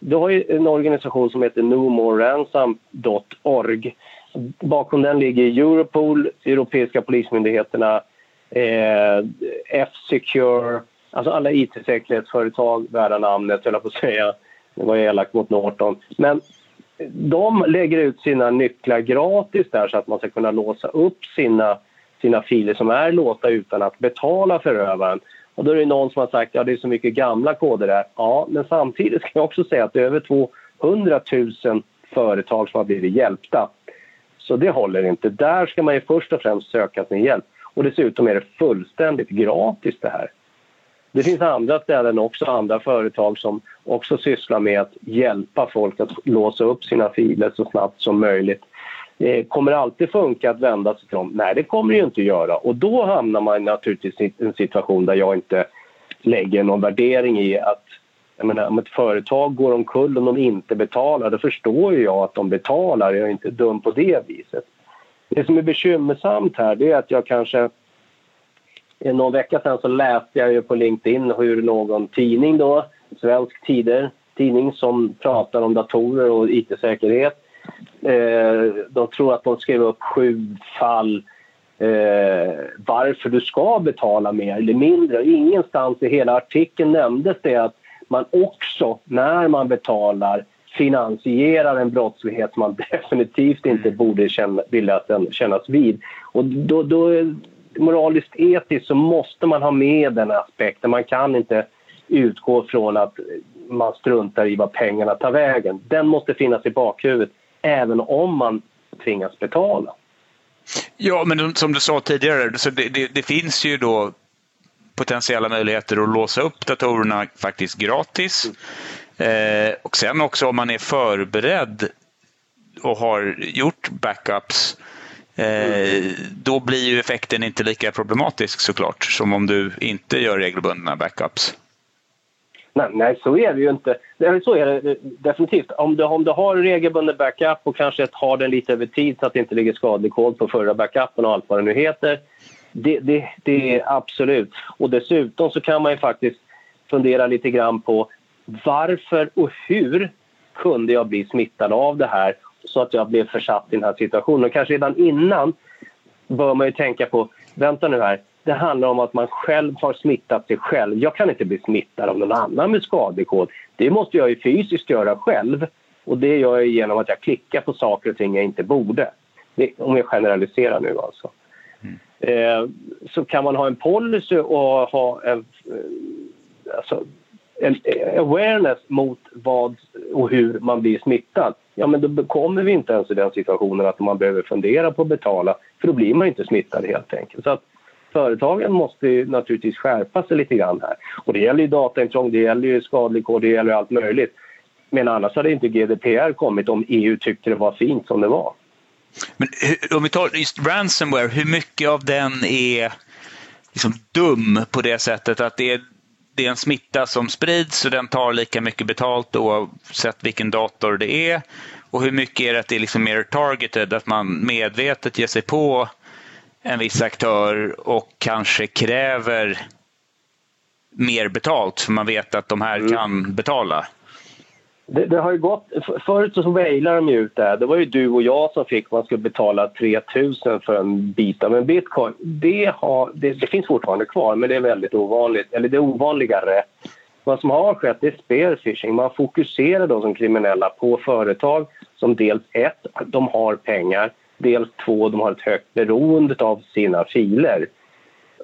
S2: du har ju en organisation som heter nomoreransom.org. Bakom den ligger Europol, Europeiska polismyndigheterna, eh, F-Secure, alltså alla IT-säkerhetsföretag värda namnet, höll jag på att säga. Det var elakt mot Norton. Men de lägger ut sina nycklar gratis där så att man ska kunna låsa upp sina sina filer som är låsta utan att betala förövaren. Och då är det någon som har sagt att ja, det är så mycket gamla koder där. Ja, men samtidigt kan jag också säga att det är över 200 000 företag som har blivit hjälpta. Så det håller inte. Där ska man ju först och främst söka sin hjälp. Och dessutom är det fullständigt gratis det här. Det finns andra ställen också, andra företag som också sysslar med att hjälpa folk att låsa upp sina filer så snabbt som möjligt. Eh, kommer det alltid funka att vända sig till dem? Nej, det kommer det ju inte göra. Och då hamnar man naturligtvis i en situation där jag inte lägger någon värdering i att jag menar, om ett företag går omkull och de inte betalar, då förstår ju jag att de betalar. Jag är inte dum på det viset. Det som är bekymmersamt här det är att jag kanske... Eh, någon vecka sedan så läste jag ju på LinkedIn hur någon tidning då, Svensk Tider, tidning som pratar om datorer och IT-säkerhet Eh, de tror att de skrev upp sju fall eh, varför du ska betala mer eller mindre. Ingenstans i hela artikeln nämndes det att man också, när man betalar finansierar en brottslighet som man definitivt inte mm. borde känna, vilja kännas vid. Och då, då, moraliskt etiskt så måste man ha med den aspekten. Man kan inte utgå från att man struntar i vad pengarna tar vägen. Den måste finnas i bakhuvudet även om man tvingas betala.
S1: Ja, men som du sa tidigare, så det, det, det finns ju då potentiella möjligheter att låsa upp datorerna faktiskt gratis. Eh, och sen också om man är förberedd och har gjort backups eh, då blir ju effekten inte lika problematisk såklart som om du inte gör regelbundna backups.
S2: Nej, nej, så är det ju inte. Så är det eh, definitivt. Om du, om du har regelbunden backup och kanske har den lite över tid så att det inte ligger skadlig kod på förra backupen och allt vad det nu heter. Det, det, det är absolut. Och dessutom så kan man ju faktiskt fundera lite grann på varför och hur kunde jag bli smittad av det här så att jag blev försatt i den här situationen. Och kanske redan innan bör man ju tänka på, vänta nu här, det handlar om att man själv har smittat sig själv. Jag kan inte bli smittad av någon annan med skadekod. Det måste jag ju fysiskt göra själv. Och det gör jag genom att jag klickar på saker och ting jag inte borde. Det, om jag generaliserar nu alltså. Mm. Eh, så kan man ha en policy och ha en, eh, alltså, en eh, awareness mot vad och hur man blir smittad. Ja, men då kommer vi inte ens i den situationen att man behöver fundera på att betala för då blir man inte smittad helt enkelt. Så att företagen måste naturligtvis skärpa sig lite grann här. Och det gäller ju dataintrång, det gäller ju skadlig kod, det gäller allt möjligt. Men annars hade inte GDPR kommit om EU tyckte det var fint som det var.
S1: Men om vi tar just ransomware, hur mycket av den är liksom dum på det sättet att det är, det är en smitta som sprids och den tar lika mycket betalt oavsett vilken dator det är? Och hur mycket är det att det är liksom mer targeted, att man medvetet ger sig på en viss aktör och kanske kräver mer betalt för man vet att de här mm. kan betala?
S2: Det, det, har ju gått, förut så wailade de ut det Det var ju du och jag som fick man skulle betala 3000 för en bit av en bitcoin. Det, har, det, det, finns fortfarande kvar, men det är väldigt ovanligt. Eller det är ovanligare. Vad som har skett är spearfishing. Man fokuserar då som kriminella på företag som dels ett, de har pengar Dels två, de har ett högt beroende av sina filer.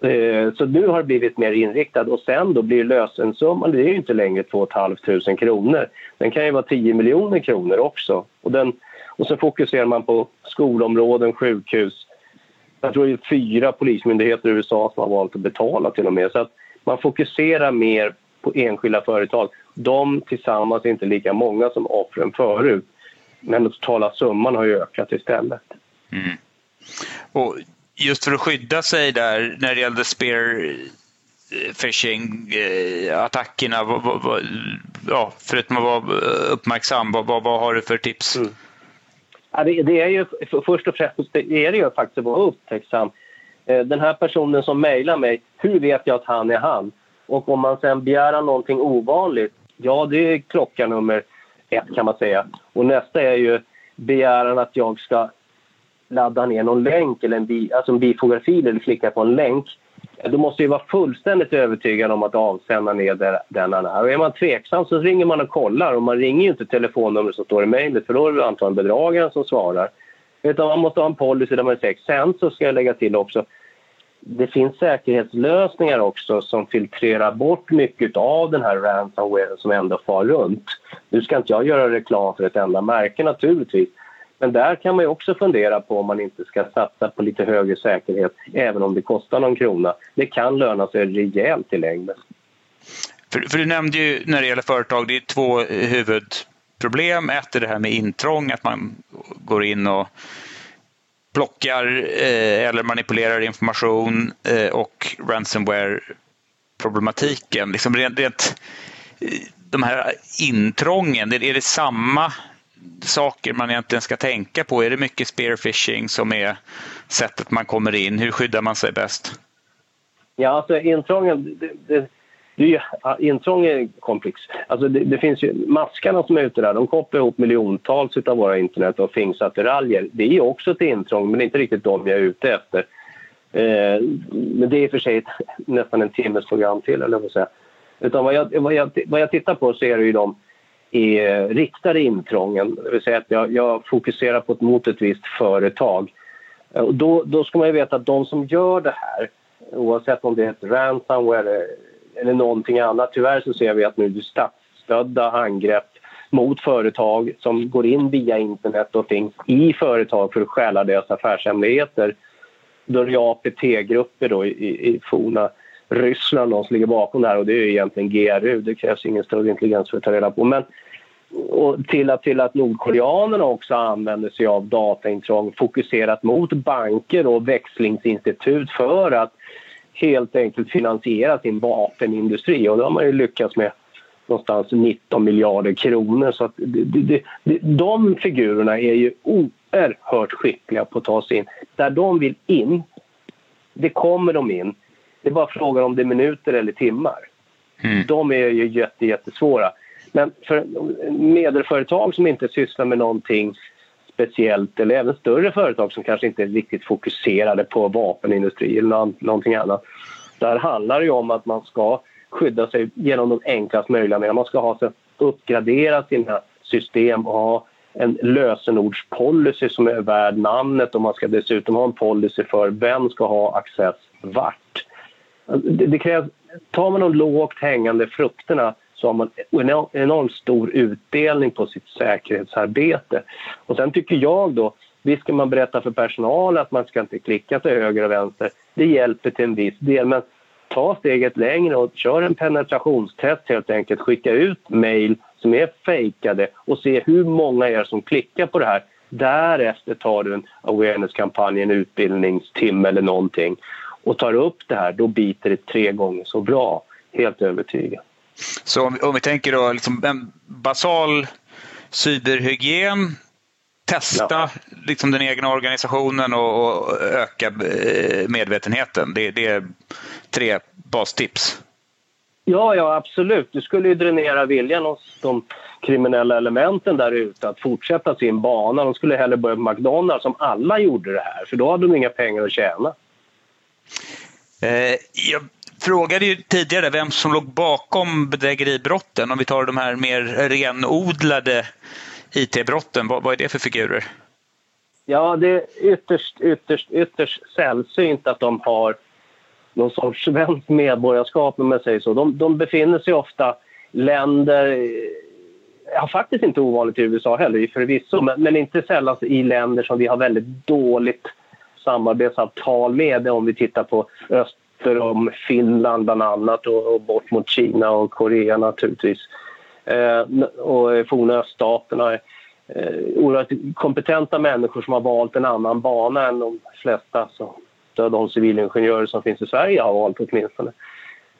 S2: Eh, så nu har det blivit mer inriktat och sen då blir lösensumman, det är ju inte längre 2 500 kronor. Den kan ju vara 10 miljoner kronor också. Och, den, och så fokuserar man på skolområden, sjukhus. Jag tror det är fyra polismyndigheter i USA som har valt att betala till och med. Så att Man fokuserar mer på enskilda företag. De tillsammans är inte lika många som offren förut. Men den totala summan har ju ökat istället. Mm.
S1: Och just för att skydda sig där när det gällde spear eh, phishing eh, attackerna. eh, ja, förutom att vara uppmärksam, vad, vad, vad har du för tips? Mm.
S2: Ja, det, det, är ju, först och främst det är det ju faktiskt att vara upptäcksam. Eh, den här personen som mejlar mig, hur vet jag att han är han? Och om man sen begär någonting ovanligt, ja det är klocka nummer ett kan man säga. Och nästa är ju begäran att jag ska ladda ner någon länk eller en, bi, alltså en bifografil eller klicka på en länk. Då måste vi vara fullständigt övertygad om att avsändaren är den han är. Och är man tveksam så ringer man och kollar och man ringer ju inte telefonnumret som står i mejlet för då är det antagligen bedragaren som svarar. Utan man måste ha en policy där man säger sen så ska jag lägga till också det finns säkerhetslösningar också som filtrerar bort mycket av den här ransomware som ändå far runt. Nu ska inte jag göra reklam för ett enda märke naturligtvis. Men där kan man också fundera på om man inte ska satsa på lite högre säkerhet även om det kostar någon krona. Det kan löna sig rejält i längden.
S1: För, för, du nämnde ju när det gäller företag, det är två huvudproblem. Ett är det här med intrång, att man går in och plockar eh, eller manipulerar information eh, och ransomware-problematiken. Liksom rent, rent, eh, de här intrången, är det samma saker man egentligen ska tänka på? Är det mycket spearfishing som är sättet man kommer in? Hur skyddar man sig bäst?
S2: Ja, alltså intrången, det, det, det intrång är komplex. Alltså det, det, finns ju, maskarna som är ute där, de kopplar ihop miljontals av våra internet och fingsattiraljer. Det är också ett intrång, men det är inte riktigt de jag är ute efter. Eh, men det är i och för sig nästan en timmes program till, eller vad säga. Utan vad jag, vad, jag, vad jag tittar på så är det ju de är eh, riktade intrången. Det vill säga att jag, jag fokuserar på ett, mot ett visst företag. Och då, då ska man ju veta att de som gör det här, oavsett om det är ett ransomware eller någonting annat. Tyvärr så ser vi att nu är det statsstödda angrepp mot företag som går in via internet och finns i företag för att stjäla deras affärshemligheter. Då är det APT-grupper då i, i forna Ryssland de som ligger bakom det här och det är egentligen GRU. Det krävs ingen större intelligens för att ta reda på. Men, och till att, till att nordkoreanerna också använder sig av dataintrång fokuserat mot banker och växlingsinstitut för att helt enkelt finansiera sin vapenindustri och det har man ju lyckats med någonstans 19 miljarder kronor. Så att det, det, det, de figurerna är ju oerhört skickliga på att ta sig in. Där de vill in, det kommer de in. Det är bara frågan om det är minuter eller timmar. Mm. De är ju jätte, jättesvåra. Men för medelföretag som inte sysslar med någonting speciellt eller även större företag som kanske inte är riktigt fokuserade på vapenindustri eller någonting annat. Där handlar det om att man ska skydda sig genom de enklast möjliga medel. Man ska ha så, uppgradera sina system och ha en lösenordspolicy som är värd namnet och man ska dessutom ha en policy för vem ska ha access vart. Det, det krävs, tar man de lågt hängande frukterna så har man en enormt stor utdelning på sitt säkerhetsarbete. Och sen tycker jag då, visst ska man berätta för personalen att man ska inte klicka till höger och vänster. Det hjälper till en viss del, men ta steget längre och kör en penetrationstest helt enkelt. Skicka ut mejl som är fejkade och se hur många är som klickar på det här. Därefter tar du en awareness-kampanj, en utbildningstimme eller någonting och tar upp det här, då biter det tre gånger så bra. Helt övertygad.
S1: Så om, om vi tänker då liksom en basal cyberhygien, testa ja. liksom den egna organisationen och, och öka eh, medvetenheten. Det, det, är tre bastips.
S2: Ja, ja absolut. Det skulle ju dränera viljan hos de kriminella elementen där ute att fortsätta sin bana. De skulle hellre börja på McDonalds om alla gjorde det här, för då hade de inga pengar att tjäna.
S1: Eh, jag frågade ju tidigare vem som låg bakom bedrägeribrotten. Om vi tar de här mer renodlade IT-brotten, vad, vad är det för figurer?
S2: Ja, det är ytterst, ytterst, ytterst sällsynt att de har någon sorts svenskt medborgarskap, om man säger så. De, de befinner sig ofta länder, ja, faktiskt inte ovanligt i USA heller förvisso, men, men inte sällan i länder som vi har väldigt dåligt samarbetsavtal med om vi tittar på öster om Finland bland annat och, och bort mot Kina och Korea naturligtvis. Eh, och forna öststaterna. Eh, oerhört kompetenta människor som har valt en annan bana än de flesta. Så, de civilingenjörer som finns i Sverige har valt åtminstone.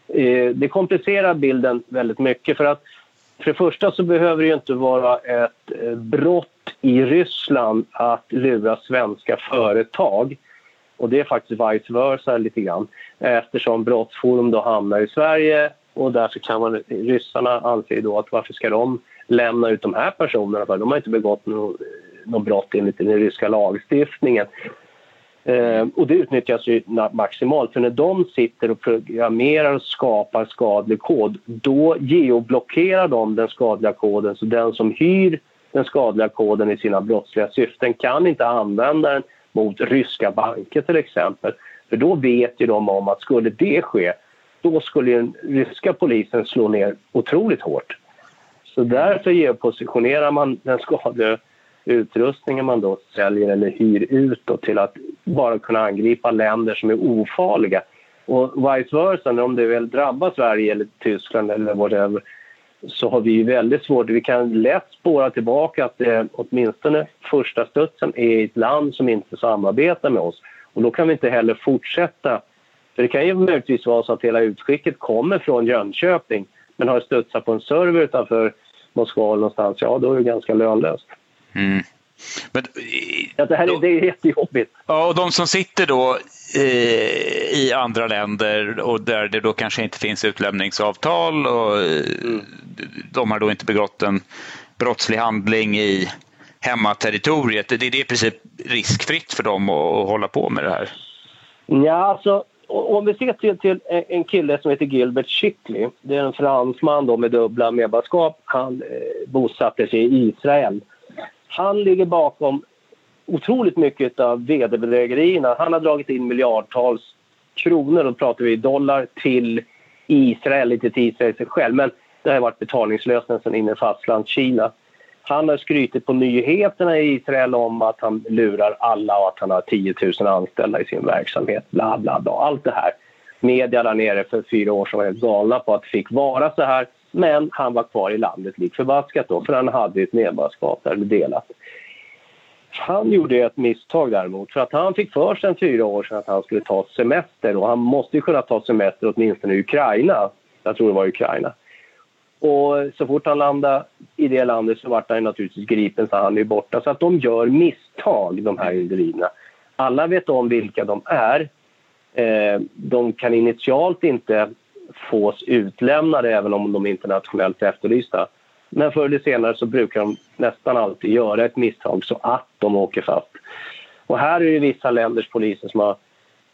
S2: Eh, det komplicerar bilden väldigt mycket för att för det första så behöver det ju inte vara ett eh, brott i Ryssland att lura svenska företag. Och det är faktiskt vice versa lite grann eftersom brottsforum då hamnar i Sverige och därför kan man, ryssarna anser då att varför ska de lämna ut de här personerna för de har inte begått något, eh, något brott enligt den ryska lagstiftningen. Eh, och det utnyttjas ju maximalt för när de sitter och programmerar och skapar skadlig kod då geoblockerar de den skadliga koden så den som hyr den skadliga koden i sina brottsliga syften kan inte använda den mot ryska banker till exempel. För då vet ju de om att skulle det ske då skulle den ryska polisen slå ner otroligt hårt. Så därför geopositionerar man den skadliga utrustningen man då säljer eller hyr ut då till att bara kunna angripa länder som är ofarliga. Och vice versa, om det väl drabbar Sverige eller Tyskland eller whatever så har vi väldigt svårt. Vi kan lätt spåra tillbaka att det åtminstone första studsen är ett land som inte samarbetar med oss. Och då kan vi inte heller fortsätta. För det kan ju möjligtvis vara så att hela utskicket kommer från Jönköping men har studsat på en server utanför Moskva någonstans, ja då är det ganska lönlöst. Mm. Ja, det här är, det är jättejobbigt.
S1: Ja, och de som sitter då eh, i andra länder och där det då kanske inte finns utlämningsavtal och mm. de har då inte begått en brottslig handling i hemmaterritoriet. Det, det är i princip riskfritt för dem att, att hålla på med det här.
S2: Ja, alltså om vi ser till, till en kille som heter Gilbert Chickley. Det är en fransman då med dubbla medborgarskap. Han eh, bosatte sig i Israel. Han ligger bakom otroligt mycket av vederbedrägerierna. Han har dragit in miljardtals kronor, då pratar vi dollar, till Israel, inte till Israel sig själv. Men det har varit betalningslösningen sedan inne i fastlandskina. Han har skrytit på nyheterna i Israel om att han lurar alla och att han har 10 000 anställda i sin verksamhet. Bla, bla, bla. Allt det här. Media där nere för fyra år sedan var helt galna på att det fick vara så här. Men han var kvar i landet lik förbaskat då, för han hade ett medborgarskap där delat. Han gjorde ett misstag däremot, för att han fick för sig fyra år sedan att han skulle ta semester och han måste ju kunna ta semester åtminstone i Ukraina. Jag tror det var Ukraina. Och så fort han landade i det landet så vart han naturligtvis gripen så han är borta. Så att de gör misstag, de här individerna. Alla vet om vilka de är. Eh, de kan initialt inte fås utlämnade även om de är internationellt efterlysta. Men förr eller senare så brukar de nästan alltid göra ett misstag så att de åker fast. Och här är det vissa länders poliser som har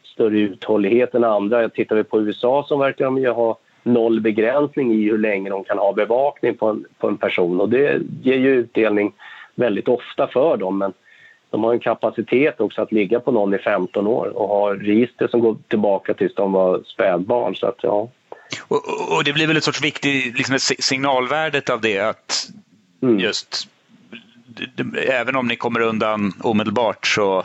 S2: större uthållighet än andra. Tittar vi på USA så verkar de ju ha noll begränsning i hur länge de kan ha bevakning på en, på en person och det ger ju utdelning väldigt ofta för dem men de har en kapacitet också att ligga på någon i 15 år och ha register som går tillbaka tills de var spädbarn. Så att, ja.
S1: Och, och, det blir väl ett sorts viktigt liksom signalvärdet av det att mm. just även om ni kommer undan omedelbart så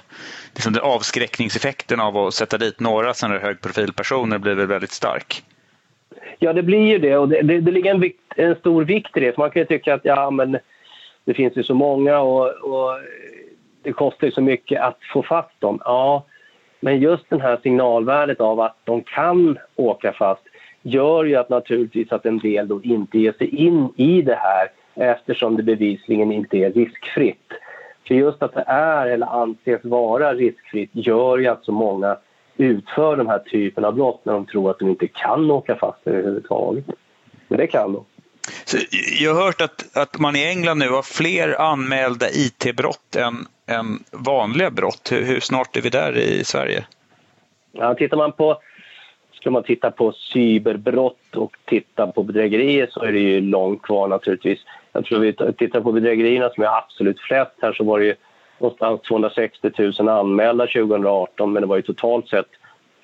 S1: liksom den avskräckningseffekten av att sätta dit några sådana högprofilpersoner blir väl väldigt stark.
S2: Ja, det blir ju det och det, det, det ligger en, vikt, en, stor vikt i det. För man kan ju tycka att ja, men det finns ju så många och, och det kostar ju så mycket att få fast dem. Ja, men just det här signalvärdet av att de kan åka fast gör ju att naturligtvis att en del då inte ger sig in i det här eftersom det bevisligen inte är riskfritt. För just att det är eller anses vara riskfritt gör ju att så många utför den här typen av brott när de tror att de inte kan åka fast överhuvudtaget. Men det kan de.
S1: Så jag har hört att, att man i England nu har fler anmälda IT-brott än, än vanliga brott. Hur, hur snart är vi där i Sverige?
S2: Ja, tittar man på Ska man titta på cyberbrott och titta på bedrägerier så är det ju långt kvar naturligtvis. Jag tror vi tittar på bedrägerierna som är absolut flest här så var det ju någonstans 260 000 anmälda 2018 men det var ju totalt sett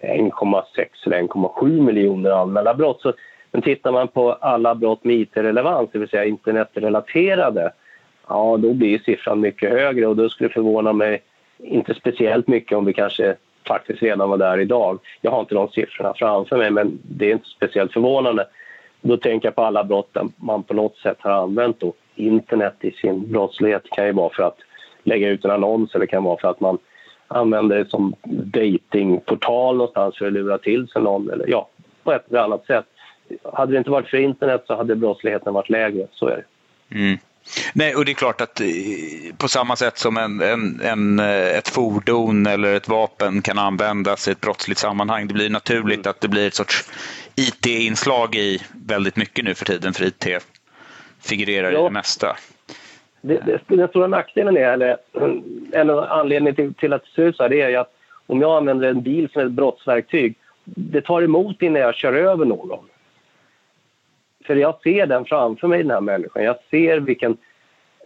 S2: 1,6 eller 1,7 miljoner anmälda brott. Så, men tittar man på alla brott med IT-relevans, det vill säga internetrelaterade, ja då blir siffran mycket högre och då skulle det förvåna mig inte speciellt mycket om vi kanske faktiskt redan var där idag. Jag har inte de siffrorna framför mig, men det är inte speciellt förvånande. Då tänker jag på alla brott där man på något sätt har använt då internet i sin brottslighet. Det kan ju vara för att lägga ut en annons eller det kan vara för att man använder det som datingportal någonstans för att lura till sig någon eller ja, på ett eller annat sätt. Hade det inte varit för internet så hade brottsligheten varit lägre, så är det.
S1: Mm. Nej, och det är klart att eh, på samma sätt som en, en, en, eh, ett fordon eller ett vapen kan användas i ett brottsligt sammanhang. Det blir naturligt mm. att det blir ett sorts IT-inslag i väldigt mycket nu för tiden, för IT figurerar ja. i det mesta.
S2: Det, det, den stora nackdelen är, eller en anledning till, till att det ser ut så här, det är att om jag använder en bil som ett brottsverktyg, det tar emot innan jag kör över någon. För jag ser den framför mig, den här människan. Jag ser vilken,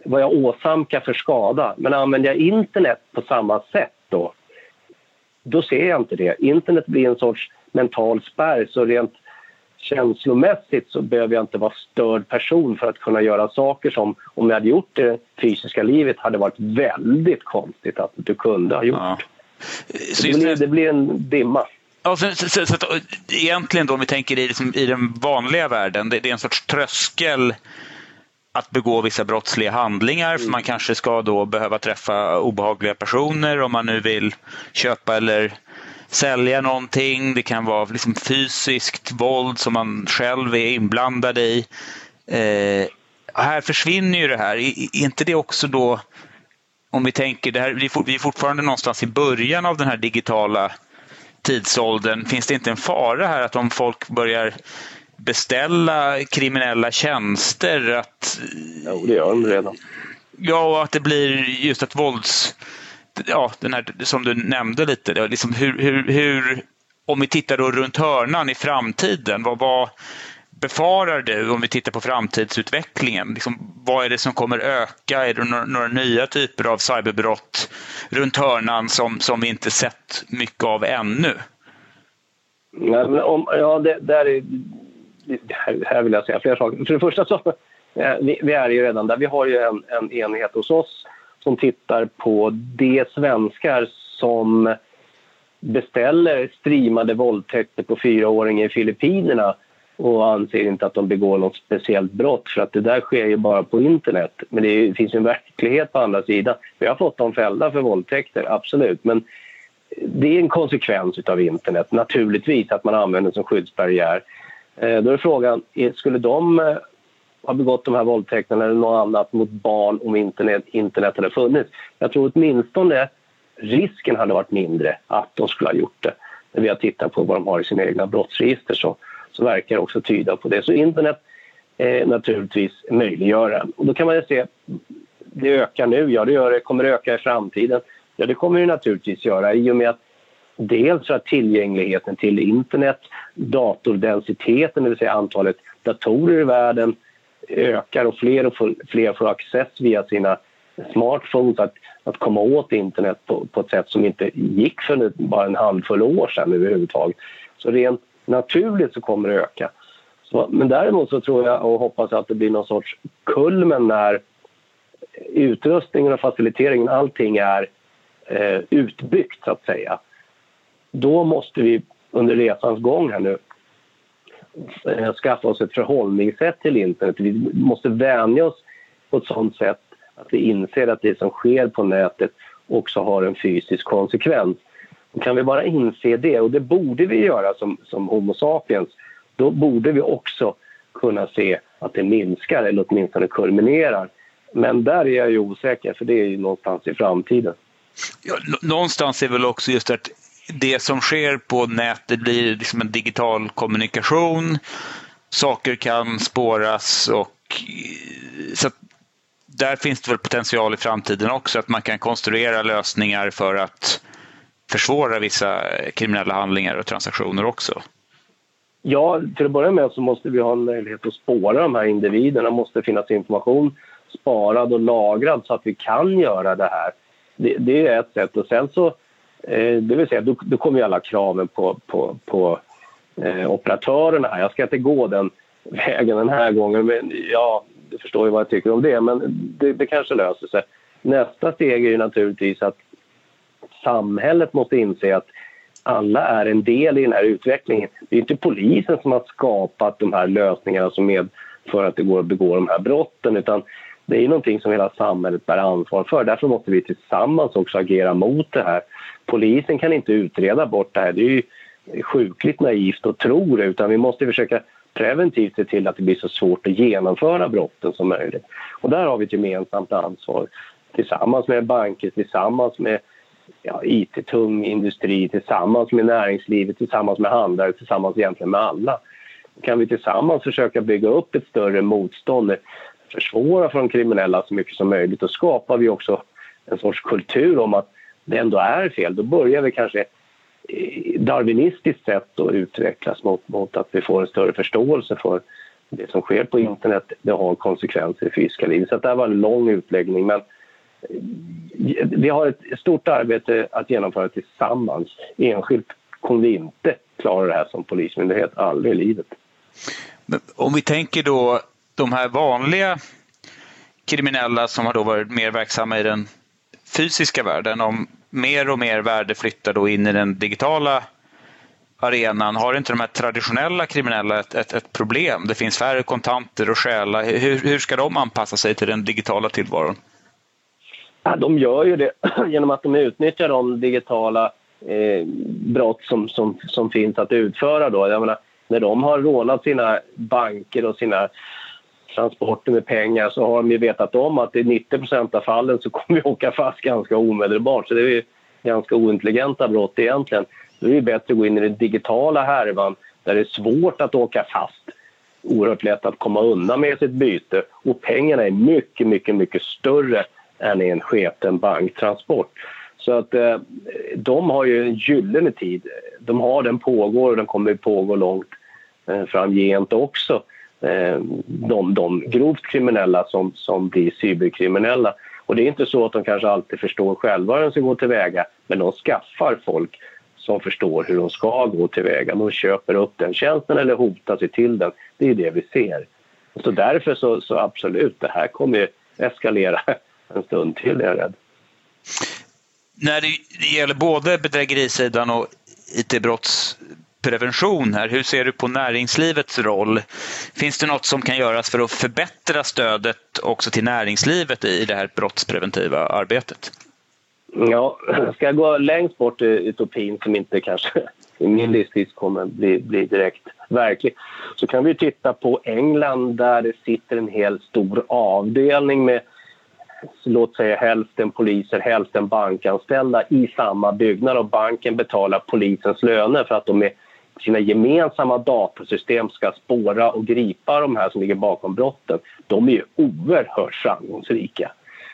S2: vad jag åsamkar för skada. Men använder jag internet på samma sätt då, då ser jag inte det. Internet blir en sorts mental spärr, så rent känslomässigt så behöver jag inte vara störd person för att kunna göra saker som om jag hade gjort det fysiska livet hade varit väldigt konstigt att du kunde ha gjort. Ja. Det, blir, det blir en dimma.
S1: Ja, så, så, så, att, egentligen då om vi tänker i, liksom, i den vanliga världen, det, det, är en sorts tröskel att begå vissa brottsliga handlingar mm. för man kanske ska då behöva träffa obehagliga personer om man nu vill köpa eller sälja någonting. Det kan vara liksom fysiskt våld som man själv är inblandad i. Eh, här försvinner ju det här. Är inte det också då, om vi tänker, det här, vi är fortfarande någonstans i början av den här digitala tidsåldern. Finns det inte en fara här att om folk börjar beställa kriminella tjänster att...
S2: Jo, det gör de redan.
S1: Ja, och att det blir just ett vålds... Ja, den här som du nämnde lite, liksom hur, hur, hur, om vi tittar då runt hörnan i framtiden, vad, vad befarar du om vi tittar på framtidsutvecklingen? Liksom, vad är det som kommer öka? Är det några, några, nya typer av cyberbrott runt hörnan som, som vi inte sett mycket av ännu?
S2: Nej, men om, ja, det, där är, här, här vill jag säga flera saker. För det första så eh, vi, vi är ju redan där. Vi har ju en, en enhet hos oss som tittar på de svenskar som beställer streamade våldtäkter på fyraåringar i Filippinerna och anser inte att de begår något speciellt brott för att det där sker ju bara på internet. Men det finns en verklighet på andra sidan. Vi har fått dem fällda för våldtäkter, absolut. Men det är en konsekvens av internet, naturligtvis, att man använder det som skyddsbarriär. Eh, då är frågan, skulle de eh, ha begått de här våldtäkterna eller något annat mot barn om internet, internet hade funnits? Jag tror åtminstone risken hade varit mindre att de skulle ha gjort det. När vi har tittat på vad de har i sina egna brottsregister så så verkar också tyda på det. Så internet eh, naturligtvis möjliggöra. Och då kan man ju se, det ökar nu, ja det gör det, kommer det öka i framtiden? Ja det kommer det naturligtvis göra i och med att dels för att tillgängligheten till internet, datordensiteten, det vill säga antalet datorer i världen ökar och fler och fler får access via sina smartphones att, att komma åt internet på, på ett sätt som inte gick för bara en handfull år sedan överhuvudtaget. Så rent naturligt så kommer det öka. Så, men däremot så tror jag och hoppas att det blir någon sorts kulmen när utrustningen och faciliteringen, allting är eh, utbyggt så att säga. Då måste vi under resans gång här nu eh, skaffa oss ett förhållningssätt till internet. Vi måste vänja oss på ett sånt sätt att vi inser att det som sker på nätet också har en fysisk konsekvens. Kan vi bara inse det, och det borde vi göra som, som Homo sapiens, då borde vi också kunna se att det minskar eller åtminstone kulminerar. Men där är jag ju osäker, för det är ju någonstans i framtiden.
S1: Ja, någonstans är väl också just att det som sker på nätet blir liksom en digital kommunikation. Saker kan spåras och eh, så där finns det väl potential i framtiden också att man kan konstruera lösningar för att försvårar vissa eh, kriminella handlingar och transaktioner också?
S2: Ja, till att börja med så måste vi ha en möjlighet att spåra de här individerna. Det måste finnas information sparad och lagrad så att vi kan göra det här. Det, det är ett sätt. Och sen så, eh, det vill säga, då, då kommer ju alla kraven på, på, på eh, operatörerna. Jag ska inte gå den vägen den här gången, men ja, du förstår ju vad jag tycker om det. Men det, det kanske löser sig. Nästa steg är ju naturligtvis att samhället måste inse att alla är en del i den här utvecklingen. Det är inte polisen som har skapat de här lösningarna som medför att det går att begå de här brotten utan det är någonting som hela samhället bär ansvar för. Därför måste vi tillsammans också agera mot det här. Polisen kan inte utreda bort det här. Det är ju sjukligt naivt att tro det utan vi måste försöka preventivt se till att det blir så svårt att genomföra brotten som möjligt. Och där har vi ett gemensamt ansvar tillsammans med banker, tillsammans med ja, IT-tung industri, tillsammans med näringslivet, tillsammans med handlare, tillsammans egentligen med alla. Kan vi tillsammans försöka bygga upp ett större motstånd, försvåra för de kriminella så mycket som möjligt, då skapar vi också en sorts kultur om att det ändå är fel. Då börjar vi kanske eh, darwinistiskt sett, att utvecklas mot, mot att vi får en större förståelse för det som sker på internet. Det har konsekvenser i fysiska livet. Så det här var en lång utläggning. Men vi har ett stort arbete att genomföra tillsammans. Enskilt kommer vi inte klara det här som polismyndighet, aldrig i livet.
S1: Men om vi tänker då de här vanliga kriminella som har då varit mer verksamma i den fysiska världen, om mer och mer värde flyttar då in i den digitala arenan, har inte de här traditionella kriminella ett, ett, ett problem? Det finns färre kontanter och stjäla. Hur, hur ska de anpassa sig till den digitala tillvaron?
S2: Ja, de gör ju det genom att de utnyttjar de digitala eh, brott som, som, som finns att utföra. Då. Jag menar, när de har rånat sina banker och sina transporter med pengar så har de ju vetat om att i 90% av fallen så kommer vi åka fast ganska omedelbart. Så det är ju ganska ointelligenta brott egentligen. Då är det bättre att gå in i den digitala härvan där det är svårt att åka fast. Oerhört lätt att komma undan med sitt byte och pengarna är mycket, mycket, mycket större än i en sketen banktransport. Så att eh, de har ju en gyllene tid. De har den pågår och den kommer att pågå långt eh, framgent också. Eh, de, de grovt kriminella som, som blir cyberkriminella. Och det är inte så att de kanske alltid förstår själva hur de ska gå tillväga men de skaffar folk som förstår hur de ska gå tillväga. De köper upp den tjänsten eller hotar sig till den. Det är det vi ser. Så därför så, så absolut, det här kommer ju eskalera en stund till, är jag rädd.
S1: När det gäller både bedrägerisidan och IT-brottsprevention här, hur ser du på näringslivets roll? Finns det något som kan göras för att förbättra stödet också till näringslivet i det här brottspreventiva arbetet?
S2: Ja, ska jag gå längst bort i utopin som inte kanske i min livstid kommer bli, bli direkt verklig så kan vi titta på England där det sitter en hel stor avdelning med låt säga hälften poliser, hälften bankanställda i samma byggnad och banken betalar polisens löner för att de med sina gemensamma datasystem ska spåra och gripa de här som ligger bakom brotten. De är ju oerhört framgångsrika.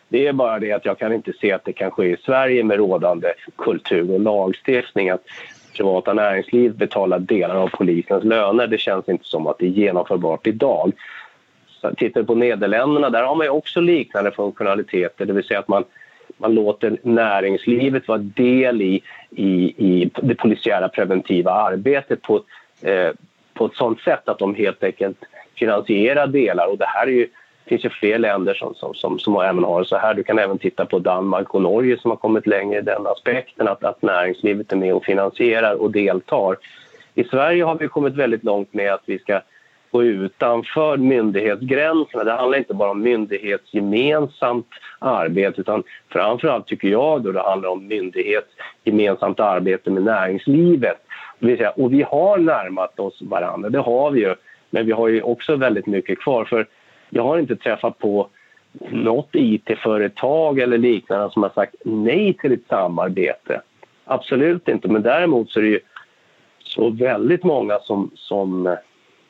S2: Det är bara det att jag kan inte se att det kan ske i Sverige med rådande kultur och lagstiftning. Att privata näringsliv betalar delar av polisens löner. Det känns inte som att det är genomförbart idag. Tittar vi på Nederländerna, där har man också liknande funktionaliteter. Det vill säga att man, man låter näringslivet vara del i, i, i det polisiära preventiva arbetet på, eh, på ett sånt sätt att de helt enkelt finansierar delar. Och det här är ju, finns ju fler länder som, som, som, som även har så här. Du kan även titta på Danmark och Norge som har kommit längre i den aspekten att, att näringslivet är med och finansierar och deltar. I Sverige har vi kommit väldigt långt med att vi ska gå utanför myndighetsgränserna. Det handlar inte bara om myndighetsgemensamt arbete utan framförallt tycker jag då det handlar om myndighetsgemensamt arbete med näringslivet. Det vill säga, och vi har närmat oss varandra, det har vi ju. Men vi har ju också väldigt mycket kvar. För jag har inte träffat på något IT-företag eller liknande som har sagt nej till ett samarbete. Absolut inte, men däremot så är det ju så väldigt många som, som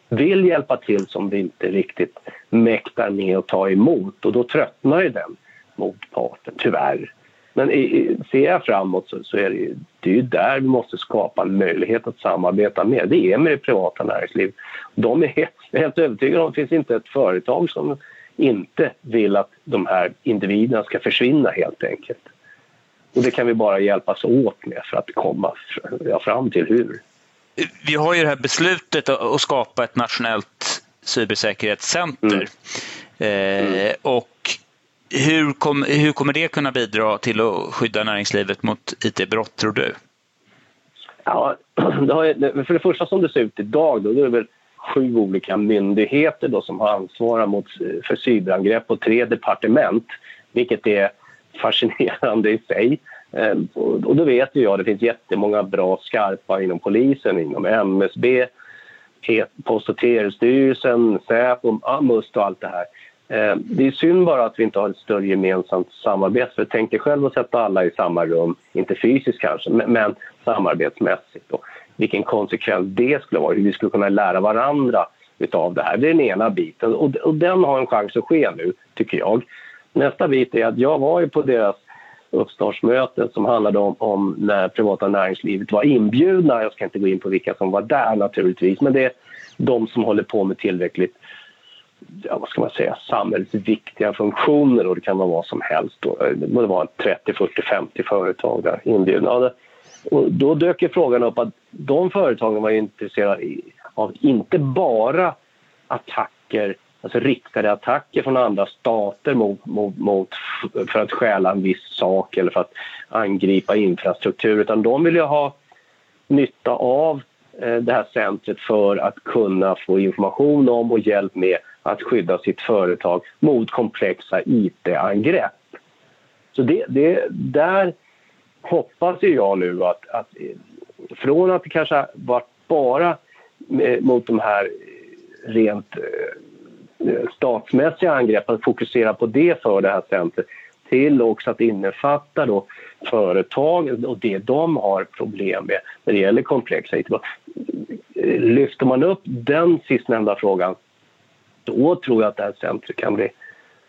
S2: vill hjälpa till som vi inte riktigt mäktar med att ta emot och då tröttnar ju den motparten, tyvärr. Men i, ser jag framåt så, så är det, ju, det är ju där vi måste skapa en möjlighet att samarbeta med. Det är med det privata näringslivet. De är helt, helt övertygade om att det finns inte ett företag som inte vill att de här individerna ska försvinna helt enkelt. Och det kan vi bara hjälpas åt med för att komma fram till hur
S1: vi har ju det här beslutet att skapa ett nationellt cybersäkerhetscenter. Mm. Eh, och hur, kom, hur kommer det kunna bidra till att skydda näringslivet mot IT-brott, tror du?
S2: Ja, det för det första som det ser ut idag då, då är det väl sju olika myndigheter då som har ansvar mot, för cyberangrepp och tre departement, vilket är fascinerande i sig. Ehm, och då vet ju jag, det finns jättemånga bra skarpa inom polisen, inom MSB, Post och telestyrelsen, Säpo, Must och allt det här. Ehm, det är synd bara att vi inte har ett större gemensamt samarbete. För tänk dig själv att sätta alla i samma rum, inte fysiskt kanske, men samarbetsmässigt. Och vilken konsekvens det skulle vara, hur vi skulle kunna lära varandra utav det här. Det är den ena biten och den har en chans att ske nu, tycker jag. Nästa bit är att jag var ju på deras uppstartsmöte som handlade om, om när privata näringslivet var inbjudna. Jag ska inte gå in på vilka som var där naturligtvis, men det är de som håller på med tillräckligt ja, vad ska man säga, samhällsviktiga funktioner och det kan vara vad som helst. Då. Det var vara 30, 40, 50 företag där inbjudna. Och då dök frågan upp att de företagen var intresserade av inte bara attacker alltså riktade attacker från andra stater mot, mot, mot, för att stjäla en viss sak eller för att angripa infrastruktur utan de vill ju ha nytta av eh, det här centret för att kunna få information om och hjälp med att skydda sitt företag mot komplexa IT-angrepp. Så det, det, där hoppas jag nu att, att eh, från att det kanske varit bara eh, mot de här rent eh, statsmässiga angrepp, att fokusera på det för det här centret till också att innefatta då företag och det de har problem med när det gäller komplexa IT. Lyfter man upp den sistnämnda frågan då tror jag att det här centret kan bli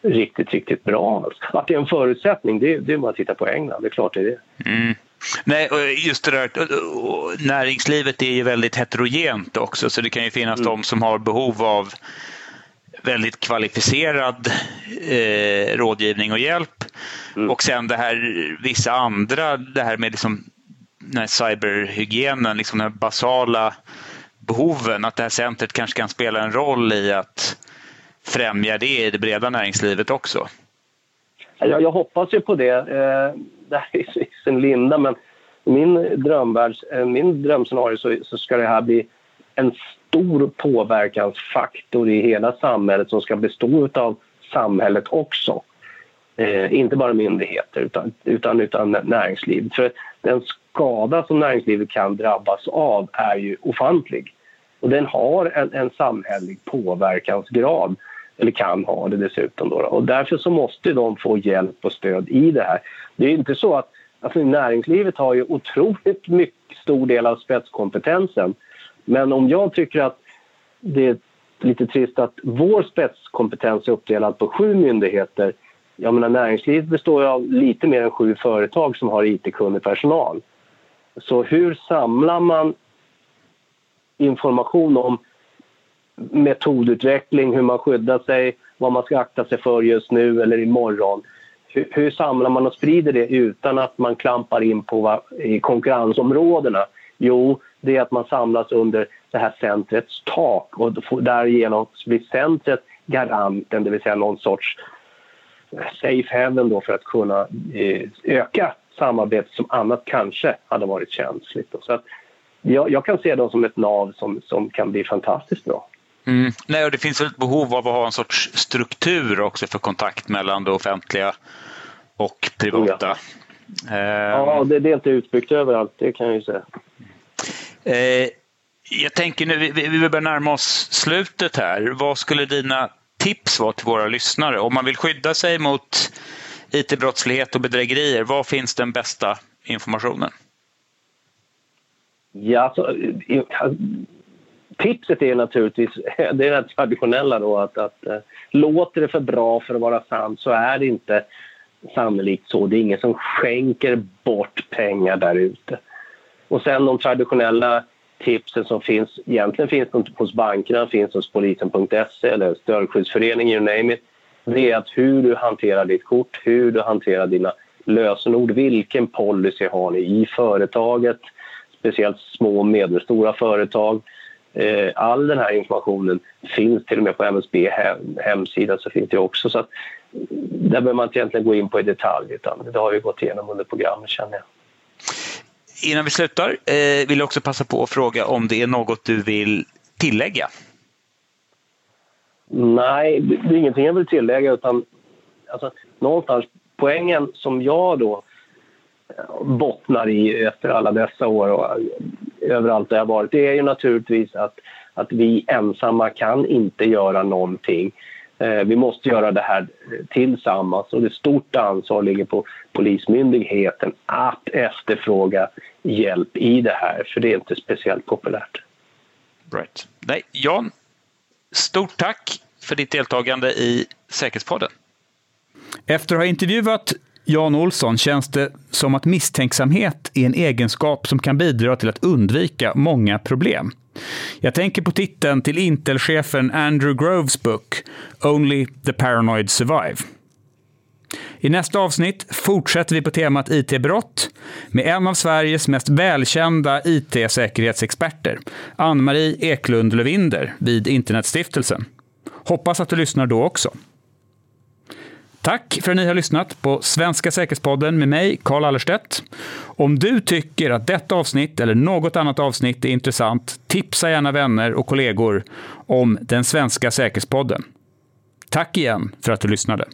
S2: riktigt, riktigt bra. Att det är en förutsättning, det, det är bara att titta på England, det är klart det är det.
S1: Mm. Nej, just det där, näringslivet är ju väldigt heterogent också så det kan ju finnas mm. de som har behov av väldigt kvalificerad eh, rådgivning och hjälp. Mm. Och sen det här vissa andra, det här med liksom, den här cyberhygienen, liksom de basala behoven, att det här centret kanske kan spela en roll i att främja det i det breda näringslivet också.
S2: Jag, jag hoppas ju på det. Eh, det här är i sin linda, men i min drömvärld, eh, min drömscenario så, så ska det här bli en stor påverkansfaktor i hela samhället som ska bestå av samhället också. Eh, inte bara myndigheter utan, utan, utan näringslivet. För den skada som näringslivet kan drabbas av är ju ofantlig. Och den har en, en samhällelig påverkansgrad, eller kan ha det dessutom. Då, och därför så måste de få hjälp och stöd i det här. Det är inte så att alltså, näringslivet har ju otroligt mycket stor del av spetskompetensen men om jag tycker att det är lite trist att vår spetskompetens är uppdelad på sju myndigheter. Jag menar, näringslivet består av lite mer än sju företag som har IT-kunnig personal. Så hur samlar man information om metodutveckling, hur man skyddar sig, vad man ska akta sig för just nu eller imorgon. Hur, hur samlar man och sprider det utan att man klampar in på i konkurrensområdena? Jo, det är att man samlas under det här centrets tak och därigenom blir centret garanten, det vill säga någon sorts safe haven då för att kunna eh, öka samarbetet som annat kanske hade varit känsligt. Så att jag, jag, kan se dem som ett nav som, som kan bli fantastiskt bra.
S1: Mm. Nej, och det finns ett behov av att ha en sorts struktur också för kontakt mellan det offentliga och privata.
S2: Ja. ja, det, det är inte utbyggt överallt, det kan jag ju säga.
S1: Eh, jag tänker nu, vi, vi börjar närma oss slutet här. Vad skulle dina tips vara till våra lyssnare? Om man vill skydda sig mot IT-brottslighet och bedrägerier, var finns den bästa informationen?
S2: Ja, alltså, tipset är naturligtvis det är det traditionella då att, att eh, låter det för bra för att vara sant så är det inte sannolikt så. Det är ingen som skänker bort pengar där ute. Och sen de traditionella tipsen som finns, egentligen finns de hos bankerna, finns hos polisen.se eller stöldskyddsföreningen, you name it. Det är att hur du hanterar ditt kort, hur du hanterar dina lösenord, vilken policy har ni i företaget, speciellt små och medelstora företag. Eh, all den här informationen finns till och med på MSB hemsida så finns det också. Så att, där behöver man inte egentligen gå in på i detalj utan det har vi gått igenom under programmet känner jag
S1: innan vi slutar eh, vill jag också passa på att fråga om det är något du vill tillägga?
S2: Nej, det är ingenting jag vill tillägga utan alltså, någonstans poängen som jag då eh, bottnar i efter alla dessa år och eh, överallt där jag varit, det är ju naturligtvis att, att vi ensamma kan inte göra någonting. Eh, vi måste göra det här tillsammans och det stort ansvar ligger på Polismyndigheten att efterfråga hjälp i det här, för det är inte speciellt populärt.
S1: Right. Nej, Jan, stort tack för ditt deltagande i Säkerhetspodden. Efter att ha intervjuat Jan Olsson känns det som att misstänksamhet är en egenskap som kan bidra till att undvika många problem. Jag tänker på titeln till Intel-chefen Andrew Groves bok Only the Paranoid Survive. I nästa avsnitt fortsätter vi på temat IT-brott med en av Sveriges mest välkända IT-säkerhetsexperter, Ann-Marie Eklund Lövinder vid Internetstiftelsen. Hoppas att du lyssnar då också. Tack för att ni har lyssnat på Svenska säkerhetspodden med mig, Carl Allerstedt. Om du tycker att detta avsnitt eller något annat avsnitt är intressant, tipsa gärna vänner och kollegor om den svenska säkerhetspodden. Tack igen för att du lyssnade.